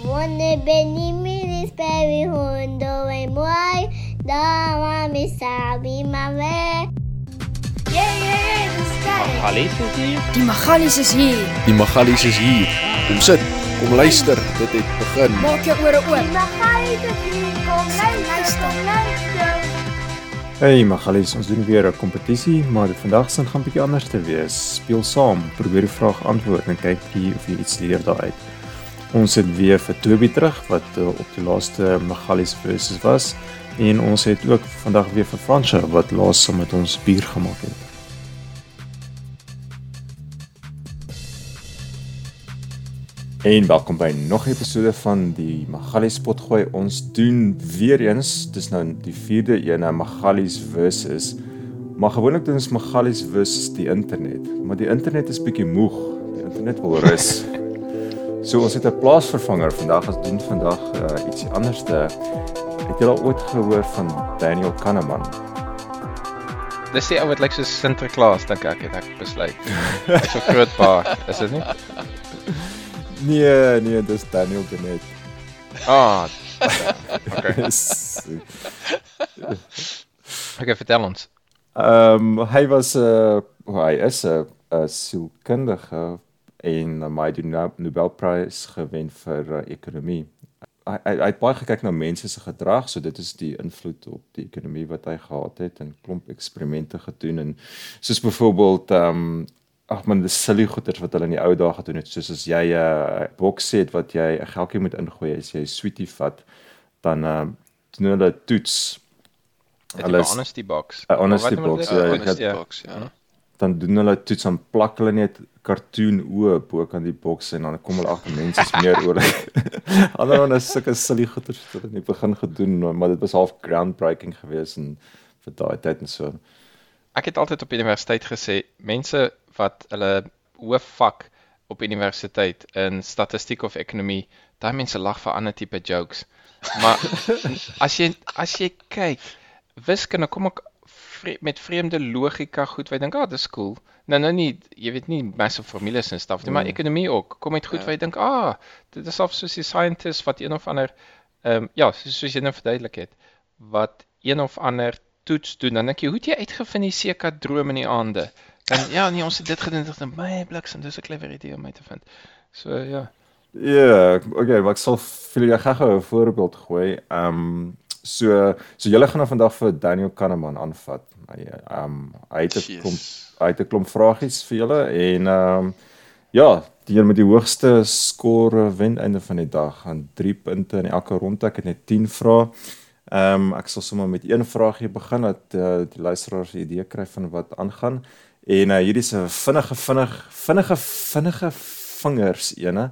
wonder Benny Millie Sperry Hondo and Boy Dama Misabi Mave Yeah, yeah, yeah. Magalies is hier. Die Magalies is hier. Die Magalies is hier. Kom sit, kom luister. Dit het begin. Maak jou ore oop. Magai is hier, kom luister, kom luister. Hey Magalies, ons doen weer 'n kompetisie, maar dit vandag se gaan bietjie anders te wees. Speel saam, probeer die vraag antwoord en kyk bietjie of jy iets leer daaruit. Ons het weer vir Toby terug wat uh, op die laaste Magalies versus was en ons het ook vandag weer vir Fransja wat laas saam met ons bier gemaak het. En welkom by nog 'n episode van die Magalies potgooi. Ons doen weer eens, dis nou die 4de een, Magalies versus. Maar gewoonlik doen ons Magalies versus die internet, maar die internet is bietjie moeg. Die internet wil rus. So ons het 'n plaasvervanger vandag. Ons doen vandag uh, ietsie anderste. Het jy al ooit gehoor van Daniel Kahneman? Dis die ou wat lyk soos Sinterklaas dink ek het ek besluit. So groot baard, is dit nie? Nee, nee, dis Daniel Genet. Ah. Okay. Ehm Okay, vertel ons. um, hy was 'n uh, hy is 'n 'n sielkundige en uh, my die No- Nobelprys gewen vir uh, ekonomie. Hy hy hy het baie gekyk na mense se gedrag, so dit is die invloed op die ekonomie wat hy gehad het en klomp eksperimente gedoen en soos byvoorbeeld ehm um, ag man dis silly goeters wat hulle in die ou dae gedoen het, soos as jy 'n uh, boks het wat jy 'n geldjie moet ingooi as jy 'n sweetie vat, dan uh, doen hulle toets Het Hulle jy 'n is- honesty box? 'n honesty box, ja, Honesty, het- box, ja. dan doen hulle toets dan plak hulle net kartoon oë bo kan die boks en dan kom hulle agter mense is meer oulik. Ander dan is sulke silly goeters wat hulle in die begin gedoen, maar dit was half groundbreaking geweest en vir daai tyd en so. Ek het altyd op universiteit gesê mense wat hulle hoofvak op universiteit in statistiek of ekonomie, daai mense lag vir ander tipe jokes. Maar as jy as jy kyk, wiskunde kom ek vre met vreemde logika goed, wat jy dink, "Ag, ah, dis cool." Nou nou nie, jy weet nie massive formules en stuff nie, maar Mm. ekonomie ook. Kom met goed Ja. wat jy dink, "Ah, ah, dit is of soos die scientist wat een of ander ehm um, ja, soos, soos jy nou verduidelik het, wat een of ander toets doen, dan dink jy, hoe het jy uitgevind die seker droom in die aande? Dan ja, nee, ons het dit gedoen, dit is my bliksem, dis 'n clever idee om my te vind. So ja. Ja, okay, maar ek sal vir julle gou 'n voorbeeld gooi. Ehm um, so so julle gaan nou vandag vir Daniel Kahneman aanvat. Hy ehm um, hy het 'n klomp hy het 'n klomp vragies vir julle en ehm um, ja, die een met die hoogste skore wen einde van die dag aan 3 punte in elke ronde. Ek het net 10 vrae. Ehm um, ek sal sommer met een vraagie begin dat uh, die luisteraars 'n idee kry van wat aangaan. En uh, hierdie is 'n vinnige vinnig vinnige vinnige vingers ene.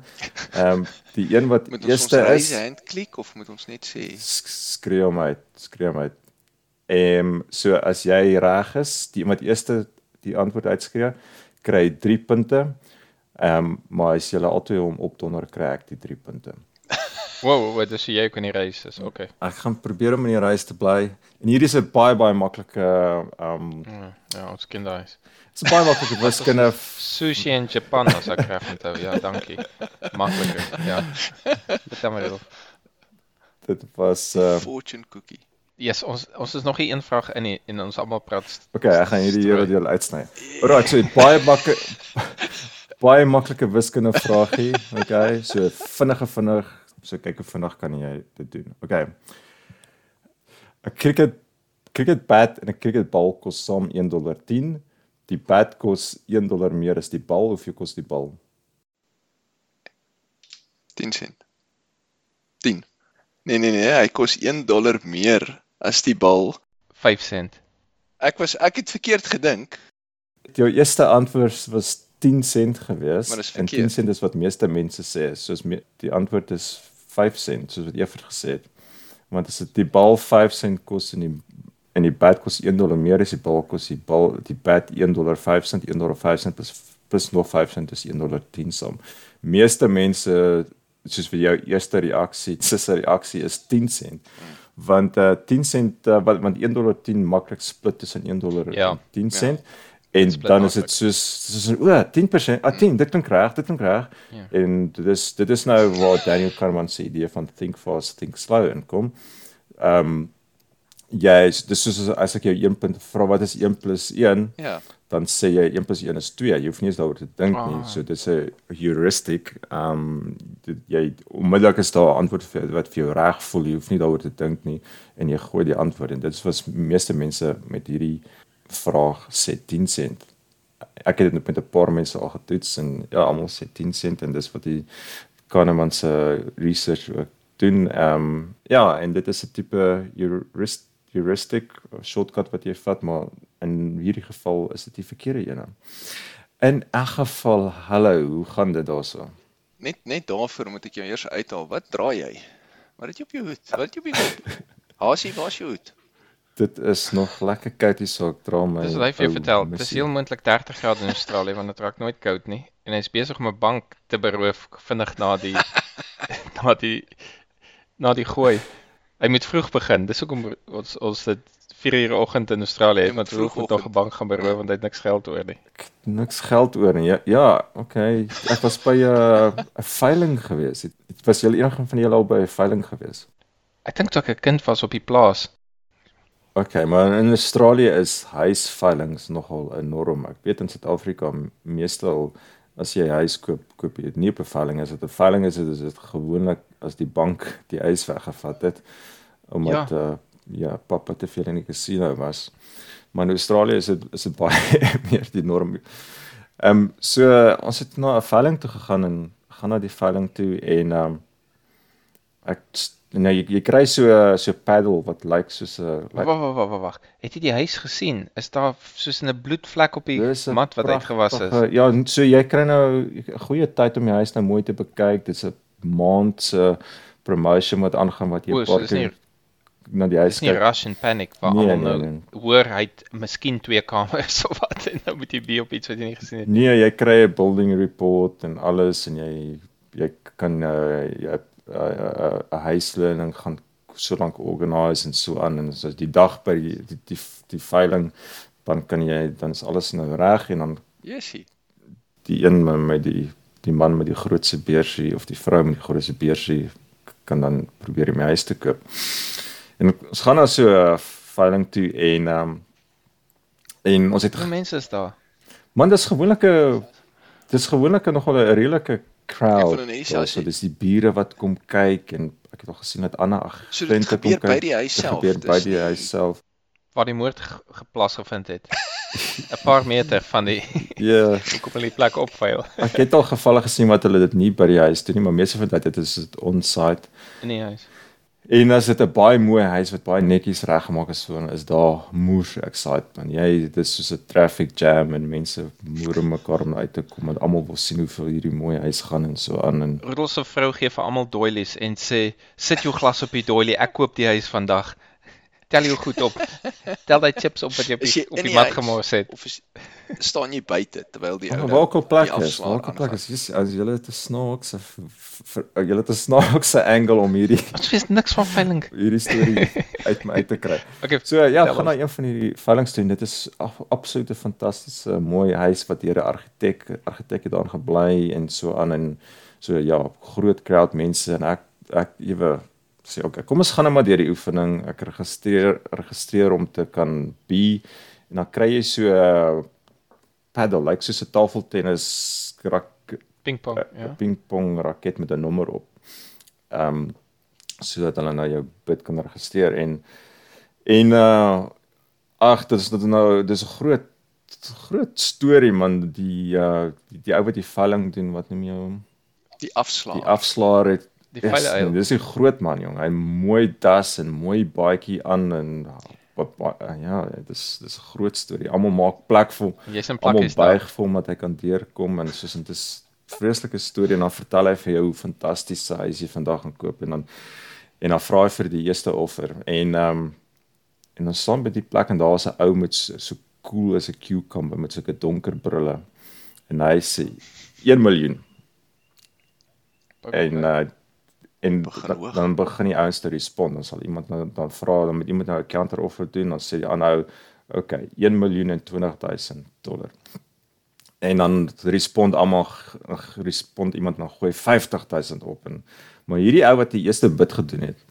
Ehm um, die een wat Moet ons eerste ons is raise hand klik of moet ons net sê sk- skree hom uit, skree hom uit. Ehm um, so as jy reg is, die wat eerste die antwoord uitskree, kry jy 3 punte. Ehm um, maar as jy albei hom opdonder kry ek die 3 punte. Wow, wat is jy ook in die reis is. Okay. Ek gaan probeer om in die reis te bly. En hierdie is 'n baie baie maklike ehm um, Ja, ja, ons ken daai. Dit's 'n baie maklike wiskunde. Sushi in Japan as ek reg onthou. Ja, dankie. Makliker. Ja. Vertel my dit. Dit was uh fortune cookie. Yes, ons ons is nog nie een vraag in nie en ons almal praat. Okay, ek gaan hierdie hele deel uitsny. Alraai, so het baie bakke baie maklike wiskunde vraagie, okay? So vinnige vinnig, so kyk hoe vinnig kan jy dit doen. Okay. 'n Cricket cricket bat en 'n cricket bal kos saam $1.10. Die bat kos $1 meer as die bal. Hoeveel kos die bal? 10 sent. 10. Nee nee nee, hy kos 1 dollar meer as die bal. 5 sent. Ek was ek het verkeerd gedink. Jou eerste antwoord was 10 sent gewees en 10 verkeerd. sent is wat meeste mense sê. Soos me, die antwoord is 5 sent soos wat Evert gesê het. Want as dit die bal 5 sent kos en die en die bat kos 1 dollar meer as die bal kos die bal die bat 1 dollar 5 sent 1 dollar 5 sent plus plus nog 5 sent is 1 dollar 10 saam. Meeste mense soos vir jou eerste reaksie, se reaksie is 10 sent. Want uh 10 sent uh, wat want 1 dollar 10 maklik split tussen 1 dollar Ja. en 10 Ja. En Split dan is dit soos soos o, 10%, ah 10, dit klink reg, dit klink reg. Ja. En dit is dit is nou waar Daniel Kahneman se idee van think fast, think slow inkom. Ehm um, jy is dis soos as- ek jou 1 punt vra wat is 1 plus 1, Ja. dan sê jy 1 plus 1 is 2. Jy hoef nie eens daaroor te dink nie. Ah. So dis 'n heuristic. Ehm um, dit jy onmiddellik is daar 'n antwoord vir wat vir jou reg voel. Jy hoef nie daaroor te dink nie en jy gooi die antwoord en dit wat meeste mense met hierdie vraag sê 10 sent. Ek het dit met 'n paar mense al getoets en ja, almal sê 10 sent en dis wat die Kahneman se research ook doen. Ehm um, ja, en dit is 'n tipe heuris- heuristic shortcut wat jy vat, maar in hierdie geval is dit die verkeerde een. In elk geval, hallo, hoe gaan dit daarso? Net net daarvoor moet ek jou eers uithaal. Wat dra jy? Wat het jy op jou hoed? Wat het jy op jou kop? Hasie, waar's jou hoed? Dit is nog lekker koud hier so ek dra my. Dis wat hy vir jou ou vertel. Dis missie. heel moontlik 30 grade in Australië want dit raak nooit koud nie. En hy's besig om 'n bank te beroof vinnig na die na die na die gooi. Hy moet vroeg begin. Dis hoekom ons ons dit 4 uur oggend in Australië het, want vroeg moet nog 'n bank gaan beroof want hy het niks geld oor nie. niks geld oor nie. Ja, ja, okay. Ek was by 'n uh, 'n veiling gewees. Het, het was julle enige van julle al by 'n veiling gewees? Ek dink toe ek 'n kind was op die plaas. Okay, maar in Australië is huisveilings nogal enorm. Ek weet in Suid-Afrika meestal as jy 'n huis koop, koop jy dit nie op 'n veiling as dit 'n veiling is, is dit gewoonlik as die bank die huis weggevat het omdat ja, uh, ja pappa te veel in die casino was. Maar in Australië is dit is dit baie meer die norm. Ehm um, so ons het na 'n veiling toe gegaan en gaan na die veiling toe en ehm um, ek nou jy, jy kry so so paddle wat lyk soos 'n Wag wag wag wag wag. Het jy die huis gesien? Is daar soos 'n bloedvlek op die mat wat uitgewas is? Ja, so jy kry nou 'n goeie tyd om die huis nou mooi te bekyk. Dit's 'n maand se promotion wat aangaan wat jy O, so paar nie keer na die huis Dis nie kyk. rush en panic waar Nee, almal nee, nou hoor hy het miskien twee kamers of wat en nou moet jy be op iets wat jy nie gesien het. Nee, jy kry 'n building report en alles en jy jy kan uh, jy 'n uh, uh, huislening gaan so lank organise en so aan en so die dag by die die die, die veiling dan kan jy dan is alles nou reg en dan Jessie. die een met die die man met die grootste beursie of die vrou met die grootste beursie kan dan probeer om die huis te koop. En ons gaan na so 'n veiling toe en um, en ons het Hoeveel mense is daar? man dis gewoonlik 'n dis gewoonlik 'n nogal 'n redelike crowd. ja, so dis die bure wat kom kyk en ek het al gesien dat ander So dit agente kom gebeur by kyk. die huis Dit self. gebeur by Dis die huis self. Waar die moord ge- geplaas gevind het. 'n Paar meter van die Ja, hoekom hulle die plek opveil ek het al gevalle gesien wat hulle dit nie by die huis doen nie, maar meeste van dit dit is dit on-site. in die huis. En as dit 'n baie mooi huis wat baie netjies reggemaak is, dan is daar moer excitement. Jy dit is soos 'n traffic jam en mense moer mekaar om uit te kom en almal wil sien hoeveel hierdie mooi huis gaan en so aan en Rudolf se vrou gee vir almal doilies en sê sit jou glas op die doilie, ek koop die huis vandag. Tel jou goed op. Tel daai chips op wat jy op die, jy op die mat gemors het. Of is, staan jy buite terwyl die ou waar ook plek is, waar ook plek is. Jy's as jy het 'n snaakse v- jy het 'n snaakse angle om hierdie Ons weet niks van veiling. hierdie storie uit my uit te kry. Okay, So ja, gaan na een van hierdie veilings toe. Dit is af- absoluut 'n fantastiese mooi huis wat deur 'n argitek argitek het daar gebly en so aan en so ja, groot crowd mense en ek ek ewe sê okay, kom ons gaan nou maar deur die oefening. Ek registreer registreer om te kan be en dan kry jy so 'n paddle, lyk like soos 'n tafeltennis rak pingpong, 'n ja. pingpong raket met 'n nommer op. Ehm um, sodat hulle nou jou bid kan registreer en en uh ag dit is dit nou dis 'n groot groot storie man die uh die, die ou wat die veiling doen wat noem jy hom Die afslaer. die afslaer het Die Yes, veile nee, uil. dis 'n groot man jong. Hy mooi das en mooi baadjie aan en ba- ja, dis dis 'n groot storie. Almal maak plek vir hom. Jy's in Almal plakkies daar. buig vir hom dat hy kan deurkom en soos en dit is 'n vreeslike storie en dan vertel hy vir jou hoe fantasties sy huis jy vandag gaan koop en dan en dan vra hy vir die eerste offer en ehm um, en dan staan by die plek en daar's 'n ou met so, so cool as 'n cucumber met sulke donker brille en hy sê 1 miljoen en uh, en Begin dan, hoog. dan begin die ouens te respond dan sal iemand nou dan vra dan moet iemand nou 'n counter offer doen dan sê die ander ou Okay, 1 miljoen en 20000 dollar. En dan respond almal respond iemand dan gooi 50000 op en maar hierdie ou wat die eerste bid gedoen het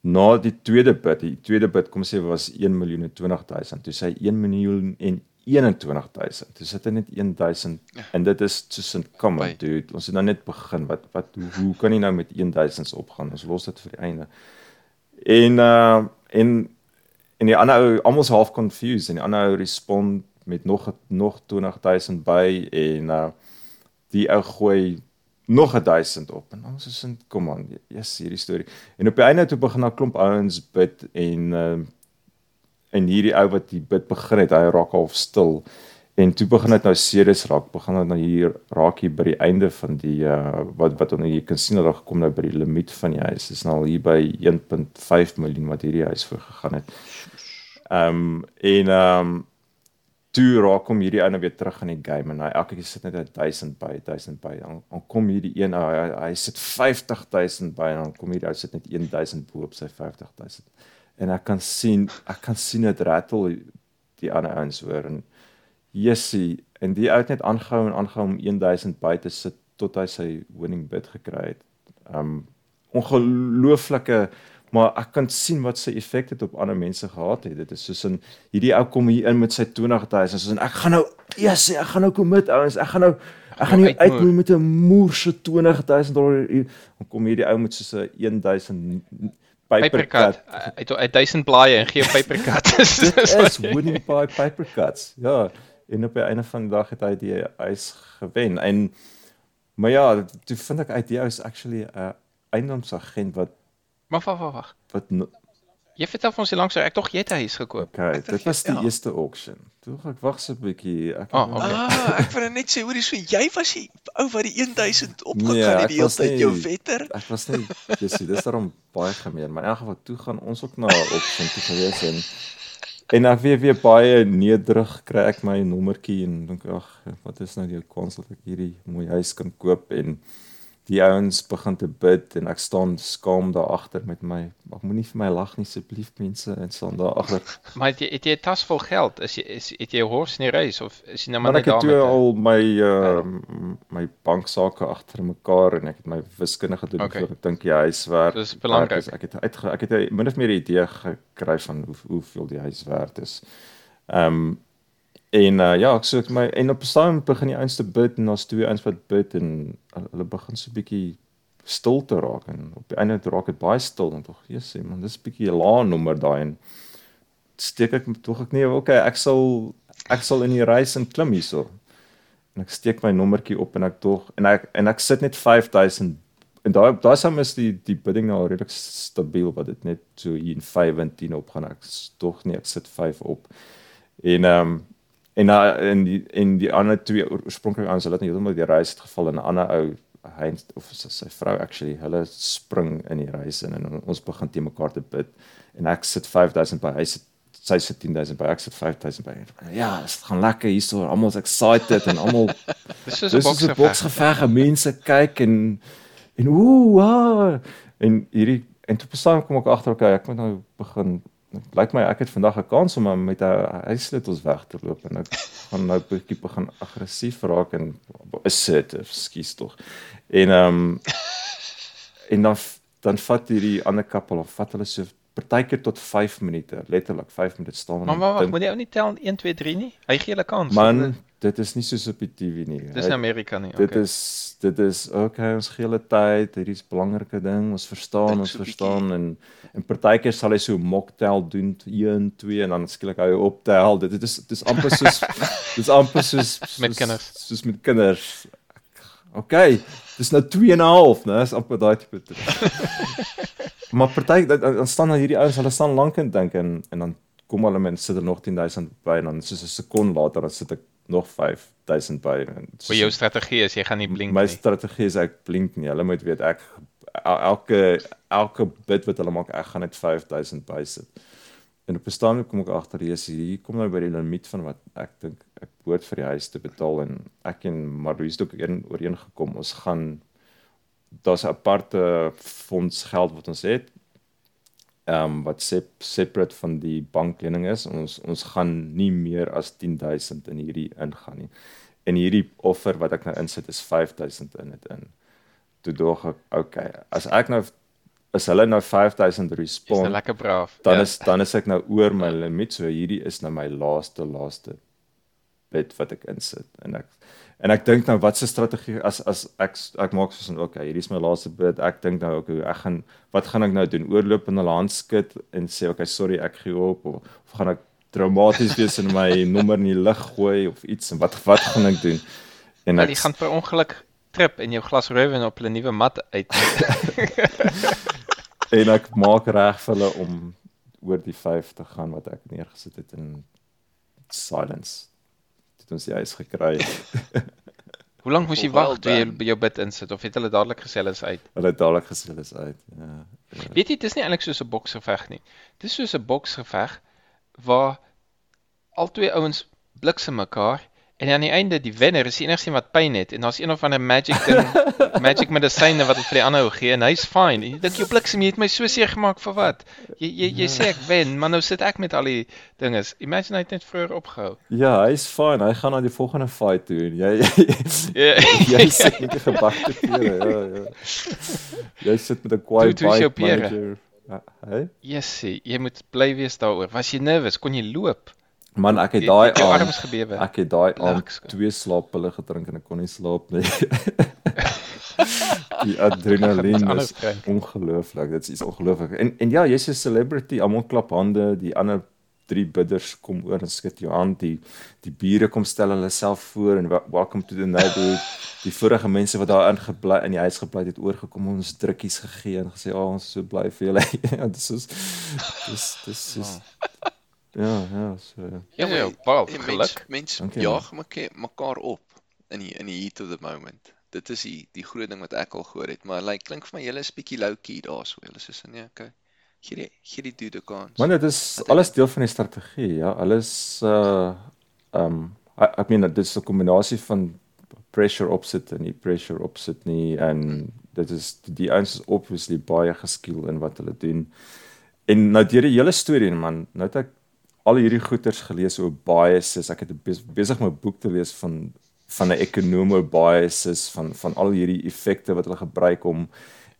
na die tweede bid, die tweede bid kom sê was 1 miljoen en 20000. Toe sê hy 1 miljoen en 21000. Dis dit net 1000 ja. en dit is tussen kom on dude. Ons het nou net begin. Wat wat hoe, hoe kan jy nou met 1000s opgaan? Ons los dit vir die einde. En uh en en die ander ou almal is half confused en die ander ou respond met nog nog 20000 by en uh die ou gooi nog 1000 op en ons is in kom aan yes hierdie storie en op die einde toe begin daar klomp ouens bid en uh en hierdie ou wat die bid begin het, hy raak half stil. En toe begin dit nou serieus raak, begin dit nou hier raak hier by die einde van die uh wat wat ons hier kan sien daar gekom nou by die limiet van die huis. Dit is nou hier by 1.5 miljoen wat hierdie huis voor gegaan het. Ehm um, en ehm um, toe raak hom hierdie ou nou weer terug in die game en hy elke keer sit net 1000 by 1000 by. Dan, dan kom hierdie een hy, hy, hy sit 50000 by en dan kom hierdie ou sit net 1000 bo op sy 50000 en ek kan sien ek kan sien dit rattle die ander ouens hoor en Jessie en die ou het net aangehou en aangehou om 1000 by te sit tot hy sy winning bid gekry het. Um ongelooflike maar ek kan sien wat sy effek het op ander mense gehad het. Dit is soos 'n hierdie ou kom hier in met sy 20000 soos en ek gaan nou Jessie, ek gaan nou commit ouens. Ek gaan nou ek gaan nie uitmoei met 'n moerse 20000 dollar. Dan kom hierdie ou met soos 'n 1000 papercut. Het hy 1000 blaaie en gee papercut. Dit is winning by papercuts. Ja, en op die einde van die dag het hy die ys gewen. En maar ja, toe vind ek uit hy is actually 'n uh, eiendomsagent wat Maar wag wag wag. Wat Jy vertel vir ons hoe lank sou ek tog jy het 'n huis gekoop. Okay, dit was die ja. eerste auction. Toe ek wag so 'n bietjie. Ek oh, okay. ah, ek wil net sê hoorie so jy was die ou wat die 1000 opgegaan nee, het die hele tyd jou vetter. Ek was nie jy sien dis daarom baie gemeen, maar in elk geval toe gaan ons ook na 'n auction toe gewees en en dan weer weer baie nederig kry ek my nommertjie en dink ag wat is nou die kans dat ek hierdie mooi huis kan koop en die ouens begin te bid en ek staan skaam daar agter met my. Ek moenie vir my lag nie asseblief mense en staan daar agter. Maar het jy het jy 'n tas vol geld? Is jy is het jy 'n horse in die reis of is jy nou maar net daar met ek het al my uh, my banksaake agter mekaar en ek het my wiskunde gedoen okay. voor ek dink jy huis werd dis belangrik. is, ek het uit ek het 'n min of meer idee gekry van hoe hoeveel die huis werd is. Ehm um, En uh, ja, ek sê my en op staan begin die ouens te bid en daar's twee ouens wat bid en hulle begin so 'n bietjie stil te raak en op die einde raak dit baie stil en tog Jesus, man, dis 'n bietjie 'n lae nommer daai en steek ek tog ek nee, okay, ek sal ek sal in die reis en klim hierso. En ek steek my nommertjie op en ek tog en ek en ek sit net 5000 en daai daai sou mis die die bidding nou redelik stabiel wat dit net so hier in 5 en 10 op gaan ek tog nie ek sit 5 op. En ehm um, en na in die en die ander twee oorspronklik aan hulle het heeltemal die reis het geval en 'n ander ou hy of sy, sy vrou actually hulle spring in die reis in en ons begin te mekaar te bid. En ek sit 5000 by hy sit sy sit 10000 by ek sit 5000 by. Ja dit gaan lekker hier so almal is excited en almal dis is 'n boksgeveg mense kyk en en ooh wow. En hierdie en toe bestaan kom ek agter okay ek moet nou begin Dit lyk my ek het vandag 'n kans om met 'n huissleutels weg te loop en ek gaan nou bietjie begin aggressief raak en assertive, skuis tog. En ehm um, en dan dan vat hierdie ander koppel of vat hulle so partykeer tot 5 minute, letterlik 5 minute staan. Maar wag, moet jy ou nie tel 1 2 3 nie? Hy gee hulle kans. Man, dit is nie soos op die TV nie. Dis in Amerika nie. Okay. Dit is dit is okay, ons gee hulle tyd. Hierdie is belangrike ding. Ons verstaan, ons verstaan en en partykeer sal hy so mocktail doen 1 2 en dan skielik hy optel. Dit dit is dit is amper soos dit is amper soos, soos met kinders. Soos met kinders. Okay, dis nou 2 en 'n half, né? Dis amper daai tipe. maar party dan staan dan hierdie ouens, hulle staan lank en dink en en dan kom hulle men sit er nog 10000 by en dan soos 'n sekonde later dan sit ek nog 5000 by. Vir jou strategie is jy gaan nie blink nie. My strategie is ek blink nie. Hulle moet weet ek elke elke bid wat hulle maak, ek gaan net 5000 by sit. En op 'n stadium kom ek agter hier is hier kom nou by die limiet van wat ek dink ek behoort vir die huis te betaal en ek en Marlies het ook een ooreengekom ons gaan daar's 'n aparte fonds geld wat ons het ehm um, wat sep, separate van die banklening is. Ons ons gaan nie meer as 10000 in hierdie ingaan nie. En hierdie offer wat ek nou insit is 5000 in dit in. Toe dog ek, okay, as ek nou as hulle nou 5000 Dis respond, nou lekker braaf. dan Ja. is dan is ek nou oor my limiet. So hierdie is nou my laaste laaste bid wat ek insit en ek en ek dink nou wat se strategie as as ek ek maak soos en okay, hierdie is my laaste bid. Ek dink nou okay, ek gaan wat gaan ek nou doen? Oorloop in 'n handskud en sê okay, sorry, ek gee op of, of gaan ek dramaties wees en my nommer in die lug gooi of iets en wat wat gaan ek doen? En Wel, ek jy gaan per ongeluk trip en jou glas rooiwyn op 'n nuwe mat uit. en ek maak reg vir hulle om oor die 5 te gaan wat ek neergesit het in silence. Dit ons die huis gekry. Hoe lank moes jy wag toe jy jou bid insit of het hulle dadelik gesê hulle is uit? Hulle het dadelik gesê hulle is uit. Ja. ja. Weet jy, dit is nie eintlik soos 'n boksgeveg nie. Dis soos 'n boksgeveg waar albei ouens bliksem mekaar en aan die einde die wenner is die enigste wat pyn het en daar's een of ander magic ding, magic medisyne wat hulle vir die ander ou gee en hy's fine. En jy dink jou bliksem jy het my so seer gemaak vir wat? Jy jy jy sê ek wen, maar nou sit ek met al die dinges. Imagine hy het net vroeër opgehou. Ja, hy's fine. Hy gaan na die volgende fight toe en jy jy, Ja. jy sit met 'n gebakte pere. Ja, ja. Jy sit met 'n kwaai bike pere? manager. Ja, Hey? Jessie, jy moet bly wees daaroor. Was jy nervus? Kon jy loop? Man, ek het daai het jou arms gebewe? Ek het daai Laks. twee slaappille gedrink en ek kon nie slaap nie. die adrenalien is ongelooflik. Dit is iets ongelooflik. En en ja, jy's 'n celebrity. Almal klap hande. Die ander drie bidders kom oor en skud jou aan. Die die bure kom stel hulle self voor en welcome to the neighborhood. Die vorige mense wat daar ingebly in die huis gebly het, oorgekom ons drukkies gegee en gesê, "Ag, oh, ons is so bly vir julle." ja, dis is dis dis is ja, ja, so. Ja, ja, baie en geluk. mens, mens jaag mekaar mekaar op in die in die heat of the moment. Dit is die die groot ding wat ek al gehoor het, maar like klink vir my julle is bietjie low key daarso. Julle so nee, okay. Gee die gee die dude 'n kans. Maar dit is Wat alles deel van die strategie, ja. Alles uh um ek ek meen dit is 'n kombinasie van pressure opsit en nie pressure opsit nie en dit is die ouens is obviously baie geskiel in wat hulle doen. En nou deur die hele storie man, nou het ek al hierdie goeters gelees oor biases. Ek het bes- besig om 'n boek te lees van van 'n economo biases van van al hierdie effekte wat hulle gebruik om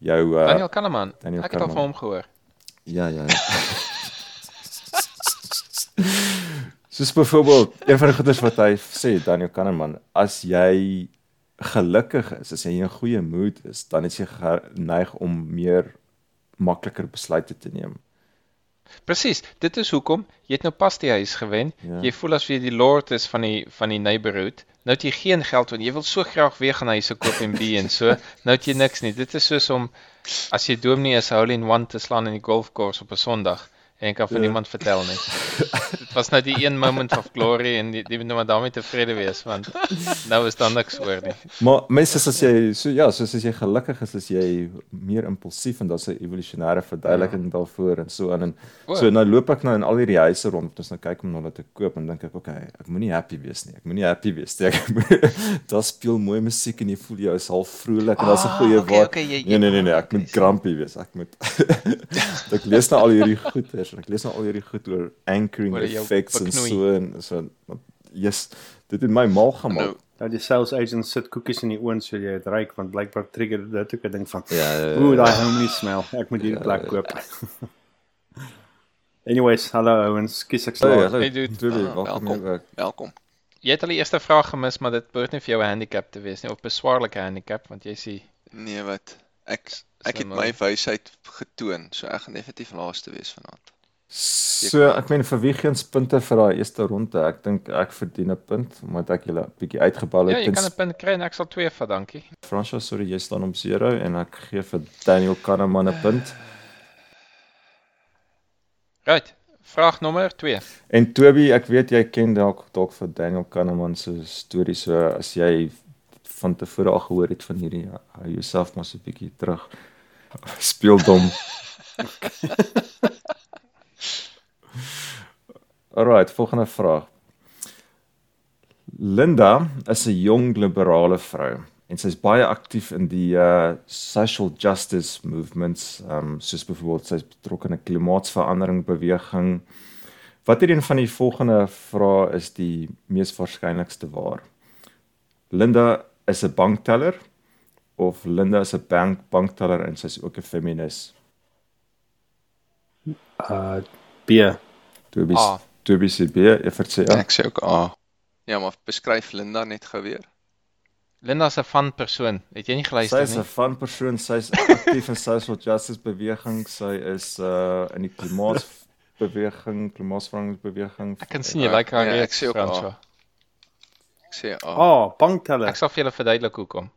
jou uh Daniel Kahneman. Daniel Ek het al van hom gehoor. Ja, ja. ja. Soos byvoorbeeld een van die goeders wat hy sê, Daniel Kahneman, as jy gelukkig is, as jy in 'n goeie mood is, dan is jy geneig om meer makliker besluite te neem. Presies, dit is hoekom jy het nou pas die huis gewen. Ja. Jy voel asof jy die lord is van die van die neighborhood. Nou het jy geen geld want jy wil so graag weer gaan huise koop en B en so. Nou het jy niks nie. Dit is soos om as jy dominee is hole in one te slaan in die golfkoers op 'n Sondag en jy kan vir Ja. niemand vertel nie. Dit was nou die een moment of glory en die, die moet nou maar daarmee tevrede wees want nou is daar niks oor nie. Maar mense as jy so ja, soos as jy gelukkig is, is jy meer impulsief en daar's 'n evolusionêre verduideliking ja. daarvoor en so aan en O. so nou loop ek nou in al hierdie huise rond, ons nou kyk om wat te koop en dink ek, okay, ek moenie happy wees nie. Ek moenie happy wees nie. Ek moet daar speel mooi musiek en jy voel jy is half vrolik en daar's 'n Ah, goeie okay, vibe. okay, jy- Nee nee nee nee, ek okay, moet grumpy wees. Ek moet ek lees nou al hierdie goeters. Ek lees nou al hierdie goed oor anchoring Oor effects en so en so. Yes, dit het my mal gemaak. Nou, Nou die sales agent sit koekies in die oond so jy dit ruik want blykbaar trigger dit ook 'n ding van Ja, ja, ja, ooh ja. daai homely smell. Ek moet hierdie plek koop. Anyways, hallo ouens, kies ek ja, Hey, dude. Natuurlijk, Ah, welkom welkom. Jy het al die eerste vraag gemis, maar dit behoort nie vir jou 'n handicap te wees nie of beswaarlike handicap want jy sê Nee, wat? Ek ek het my wysheid getoon, so ek gaan definitief laaste wees vanaand. So ek meen vir wie geens punte vir daai eerste ronde. Ek dink ek verdien 'n punt omdat ek julle 'n bietjie uitgebal Ja, het. jy kan 'n punt kry en ek sal 2 vat, dankie. Fransjo, sorry, jy staan om 0 en ek gee vir Daniel Kahneman 'n punt. Right. Vraag nommer 2. En Toby, ek weet jy ken dalk dalk vir Daniel Kahneman se storie so as jy van tevore al gehoor het van hierdie hou jouself maar so 'n bietjie terug. Speel dom. Alright, volgende vraag. Linda is 'n jong liberale vrou en sy's baie aktief in die uh social justice movements, um soos byvoorbeeld sy's betrokke in 'n klimaatsverandering beweging. Watter een van die volgende vrae is die mees waarskynlikste waar? Linda is 'n bankteller of Linda is 'n bank bankteller en sy's ook 'n feminis? Uh B. Toby A. Toby sê B, Evert sê ja. Ek sê ook A. Ja, maar beskryf Linda net gou weer. Linda's 'n van persoon. Het jy nie Sy geluister is 'n nie? van persoon, sy's aktief in social justice beweging, sy is uh in die klimaatsbeweging, klimaatsveranderingsbeweging. Ek kan sien jy like haar Ja, ek sê ook A. François. Ek sê A. Oh, bankteller. Ek sal vir julle verduidelik hoekom.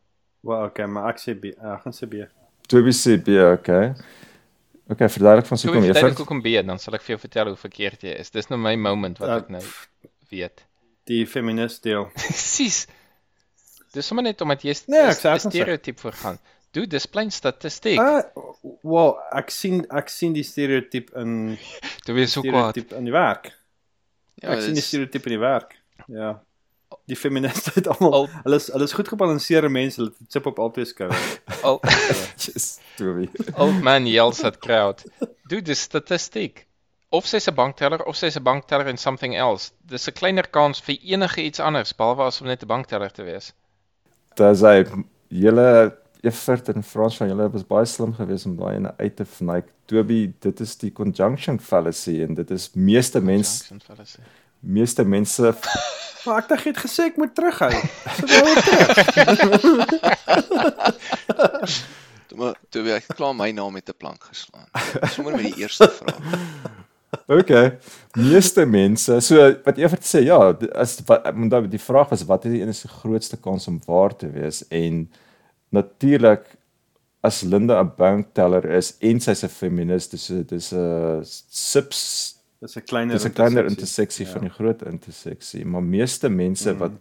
Wel, okay, maar ek sê B. Ek gaan sê B. Toby sê B, okay. Okay, verduidelik van hoekom ek jy verduidelik hoekom B, dan sal ek vir jou vertel hoe verkeerd jy is. Dis nou my moment wat Uh, ek nou weet. Die feminist deel. Presies. Dis sommer net omdat jy Nee, ek sê- ek st- gaan sê. stereotyp voorgaan. Doe dis plain statistiek. Uh wel, ek sien ek sien die stereotype in Toe wees so kwaad. stereotype in die werk. Ja, ek sien die dis stereotype in die werk. Ja. Die feministe het almal Al- hulle is hulle is goed gebalanseerde mense, hulle het chip op albei skouers. Al, Just Toby. old man yells at crowd. Doe dis statistiek. Of sy's 'n bankteller of sy's 'n bankteller in something else. Dis 'n kleiner kans vir enige iets anders behalwe as om net 'n bankteller te wees. Dis hy julle Evert en Frans van julle was baie slim geweest om daai ene uit te vnyk. Toby, dit is die conjunction fallacy en dit is meeste mense Jackson fellas. Meeste mense jy het gesê ek moet terughou. So wou ek terug. toe maar toe ek klaar my naam met 'n plank geslaan. Sommige met die eerste vraag. Okay. Meeste mense, so wat Evert sê, ja, as wat onthou die vraag was wat is die enigste grootste kans om waar te wees en natuurlik as Linda 'n bankteller is en sy's 'n feminis, dis 'n dis 'n subs Dis 'n kleiner dis 'n kleiner interseksie Ja. van die groot interseksie, maar meeste mense Mm. wat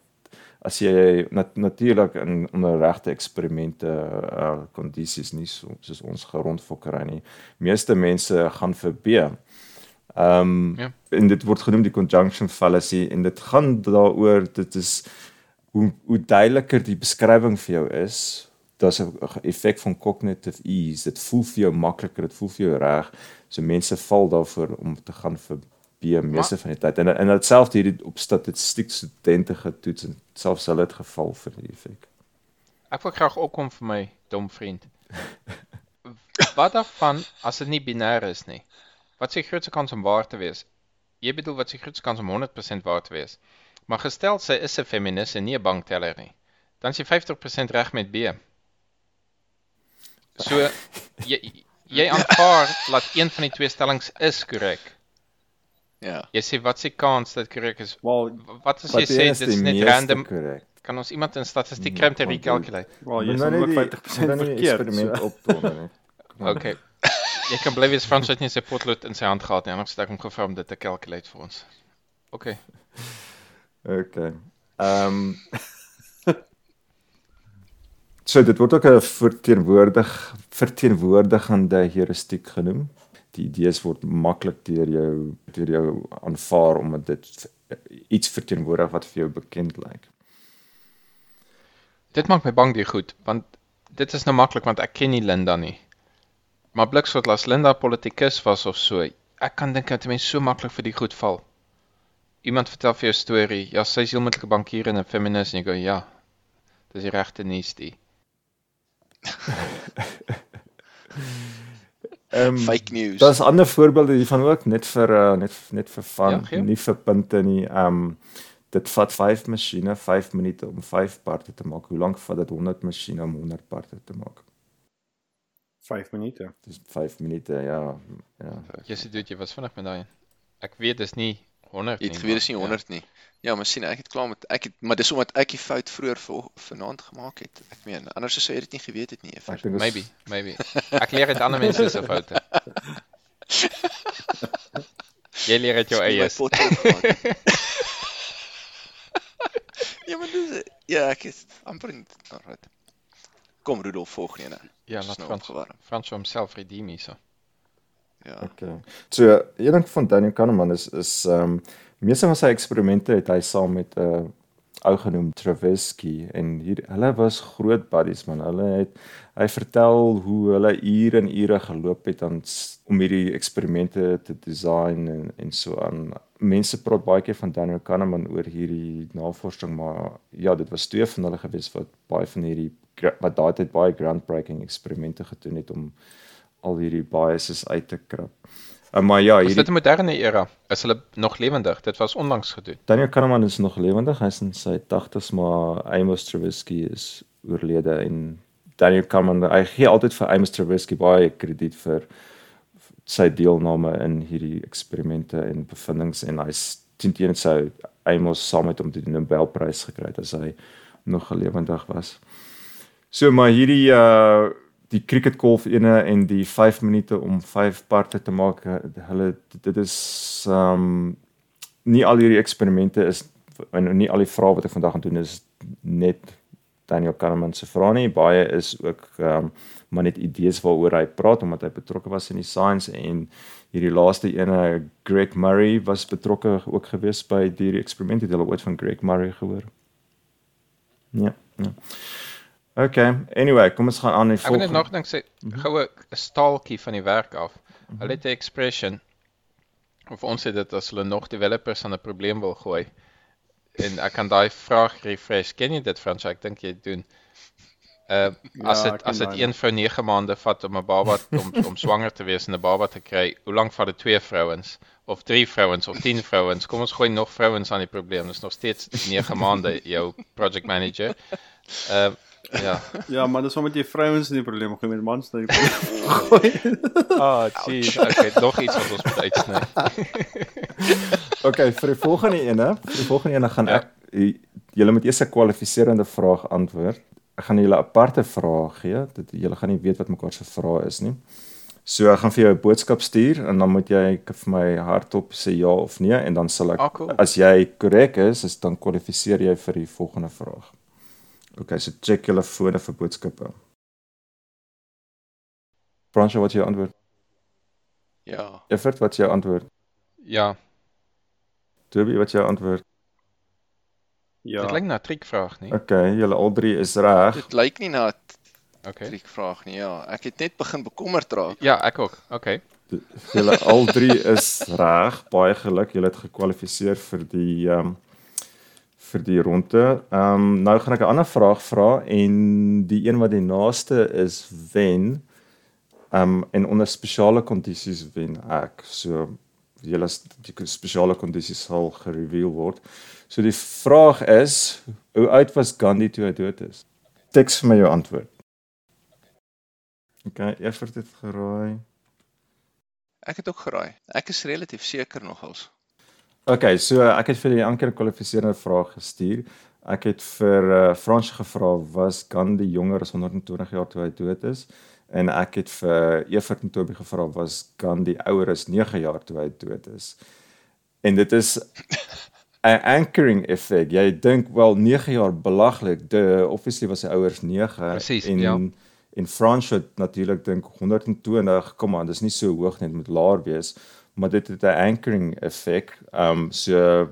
as jy nat, natuurlik in onder regte eksperimente uh kondisies nie so soos ons gerondfokkery nie. Meeste mense gaan vir B. Ehm um, Ja. en dit word genoem die conjunction fallacy en dit gaan daaroor dit is hoe hoe duideliker die beskrywing vir jou is, daar's 'n effek van cognitive ease. Dit voel vir jou makliker, dit voel vir jou reg. So mense val daarvoor om te gaan vir B meeste van die tyd. En en ditselfde hierdie op statistiek studente getoets en selfs hulle het geval vir die effek. Ek wil graag opkom vir my dom vriend. Wat daarvan as dit nie binêr is nie? Wat is die grootste kans om waar te wees? Jy bedoel wat is die grootste kans om 100% waar te wees? Maar gestel sy is 'n feminis en nie 'n bankteller nie, dan is jy 50% reg met B. So jy jy aanvaar dat een van die twee stellings is korrek. Ja. Jy sê wat die kans dat korrek is? Wel, Wat as jy sê dit is net random? korrek? Kan ons iemand in statistiek kry om te recalculate? wel jy is Moet nou 50% nou nie die verkeerd. Eksperiment So. optoon nie. Okay. Jy kan bly wees Frans het nie sy potlood in sy hand gehad nie, anders het ek hom gevra om dit te calculate vir ons. Okay. Okay. Ehm So dit word ook 'n verteenwoordig verteenwoordigende heuristiek genoem. Die idees word maklik deur jou deur jou aanvaar omdat dit iets verteenwoordig wat vir jou bekend lyk. Dit maak my bang die goed, want dit is nou maklik want ek ken nie Linda nie. Maar Bliksvoort as Linda politikus was of so, ek kan dink dat mense so maklik vir die goed val. Iemand vertel vir jou 'n storie, ja, sy is heeltemal 'n bankier en 'n feminis en jy gou ja. Dis die regte nuus die. Ehm Fake news. Daar's ander voorbeelde hiervan ook net vir uh, net net vir van, Ja, nie vir punte nie. Ehm dit vat 5 masjiene 5 minute om 5 parte te maak. Hoe lank vat dit 100 masjiene om 100 parte te maak? 5 minute. Dis 5 minute, ja. Ja. Jy sê dit jy was vinnig met daai. een. Ek weet dis nie 100 Jy nie. het geweet dis nie maar 100 nie. Ja, maar sien ek het klaar met ek het maar dis omdat ek die fout vroeër vanaand gemaak het. Ek meen, anders sou jy dit nie geweet het nie. Ek dink Ja, maybe, maybe. Ek leer uit ander mense se foute. Jy leer uit jou nie eie. nie. Ja, maar dis ja, ek is amper in alright. Kom Rudolf volgende ene. Ja, Dis laat nou Frans opgewarm. Frans homself redeem hierso. Ja. Okay. So, een ding van Daniel Kahneman is is ehm um, meeste van sy eksperimente het hy saam met 'n uh, ou genoem Travesky en hier hulle was groot buddies man. Hulle het hy vertel hoe hulle ure en ure geloop het aan om hierdie eksperimente te design en en so aan. Mense praat baie keer van Daniel Kahneman oor hierdie navorsing, maar ja, dit was twee van hulle gewees wat baie van hierdie wat daai tyd baie groundbreaking eksperimente gedoen het om al hierdie biases uit te krap. Uh, maar ja, hierdie Is dit 'n moderne era? Is hulle nog lewendig? Dit was onlangs gedoen. Daniel Kahneman is nog lewendig. Hy's in sy 80's, maar Amos Tversky is oorlede en Daniel Kahneman, hy gee altyd vir Amos Tversky baie krediet vir sy deelname in hierdie eksperimente en bevindinge en hy's teen teen sy Amos saam met hom die Nobelprys gekry het as hy nog lewendig was. So maar hierdie uh die cricket golf ene en die 5 minute om 5 parte te maak hulle dit is um nie al hierdie eksperimente is en nie al die vrae wat ek vandag gaan doen is net Daniel Kahneman se vrae nie. Baie is ook um maar net idees waaroor hy praat omdat hy betrokke was in die science en hierdie laaste ene Greg Murray was betrokke ook gewees by die eksperimente het hulle ooit van Greg Murray gehoor? Ja ja Okay. Anyway, kom ons gaan aan die volgende. Ek wil net nog dink sê goue 'n staaltjie van die werk af. Hulle het 'n expression of ons sê dit as hulle nog developers aan 'n probleem wil gooi. En ek kan daai vraag refresh. Ken jy dit Frans? Ek dink jy doen. Uh as dit ja, as dit een vrou 9 maande vat om 'n baba om om swanger te wees en 'n baba te kry, hoe lank vat dit twee vrouens of drie vrouens of 10 vrouens? Kom ons gooi nog vrouens aan die probleem. Dit is nog steeds 9 maande jou project manager. Uh Ja. Ja, maar dis omdat jy vrouens in die probleem gooi met mans nou die probleem. Ah, jeez, okay, nog iets wat ons moet uitsny. okay, vir die volgende ene, vir die volgende ene gaan ja. ek julle moet eers 'n kwalifiserende vraag antwoord. Ek gaan julle aparte vraag gee. Dit julle gaan nie weet wat mekaar se vrae is nie. So ek gaan vir jou 'n boodskap stuur en dan moet jy vir my hardop sê ja of nee en dan sal ek ah, cool. as jy korrek is, is dan kwalifiseer jy vir die volgende vraag. OK, so check julle fone vir boodskappe. Fransjo, wat is jou antwoord? Ja. Effort, wat is jou antwoord? Ja. Toby, wat is jou antwoord? Ja. Dit klink na 'n triekvraag nie. OK, julle al drie is reg. Dit lyk nie na 'n OK. Triekvraag nie. Ja, ek het net begin bekommerd raak. Ja, ek ook. OK. Julle al drie is reg. Baie geluk. Julle het gekwalifiseer vir die ehm um, vir die ronde. Ehm um, nou gaan ek 'n ander vraag vra en die een wat die naaste is wen. Ehm um, en onder spesiale kondisies wen ek. So julle die spesiale kondisies sal gereveal word. So die vraag is, hoe oud was Gandhi toe hy dood is? Teks vir my jou antwoord. OK, eers het geraai. Ek het ook geraai. Ek is relatief seker nogals. Okay, so ek het vir die anker kwalifiserende vraag gestuur. Ek het vir uh, Frans gevra was Gandhi jonger as 120 jaar toe hy dood is en ek het vir Evert en Toby gevra was Gandhi ouer as 9 jaar toe hy dood is. En dit is 'n anchoring effek. Jy dink wel 9 jaar belaglik. De obviously was hy ouer as 9 Precies, en ja. en Frans het natuurlik dink 120, kom aan, dis nie so hoog net met laer wees maar dit het 'n anchoring effek. Ehm um, so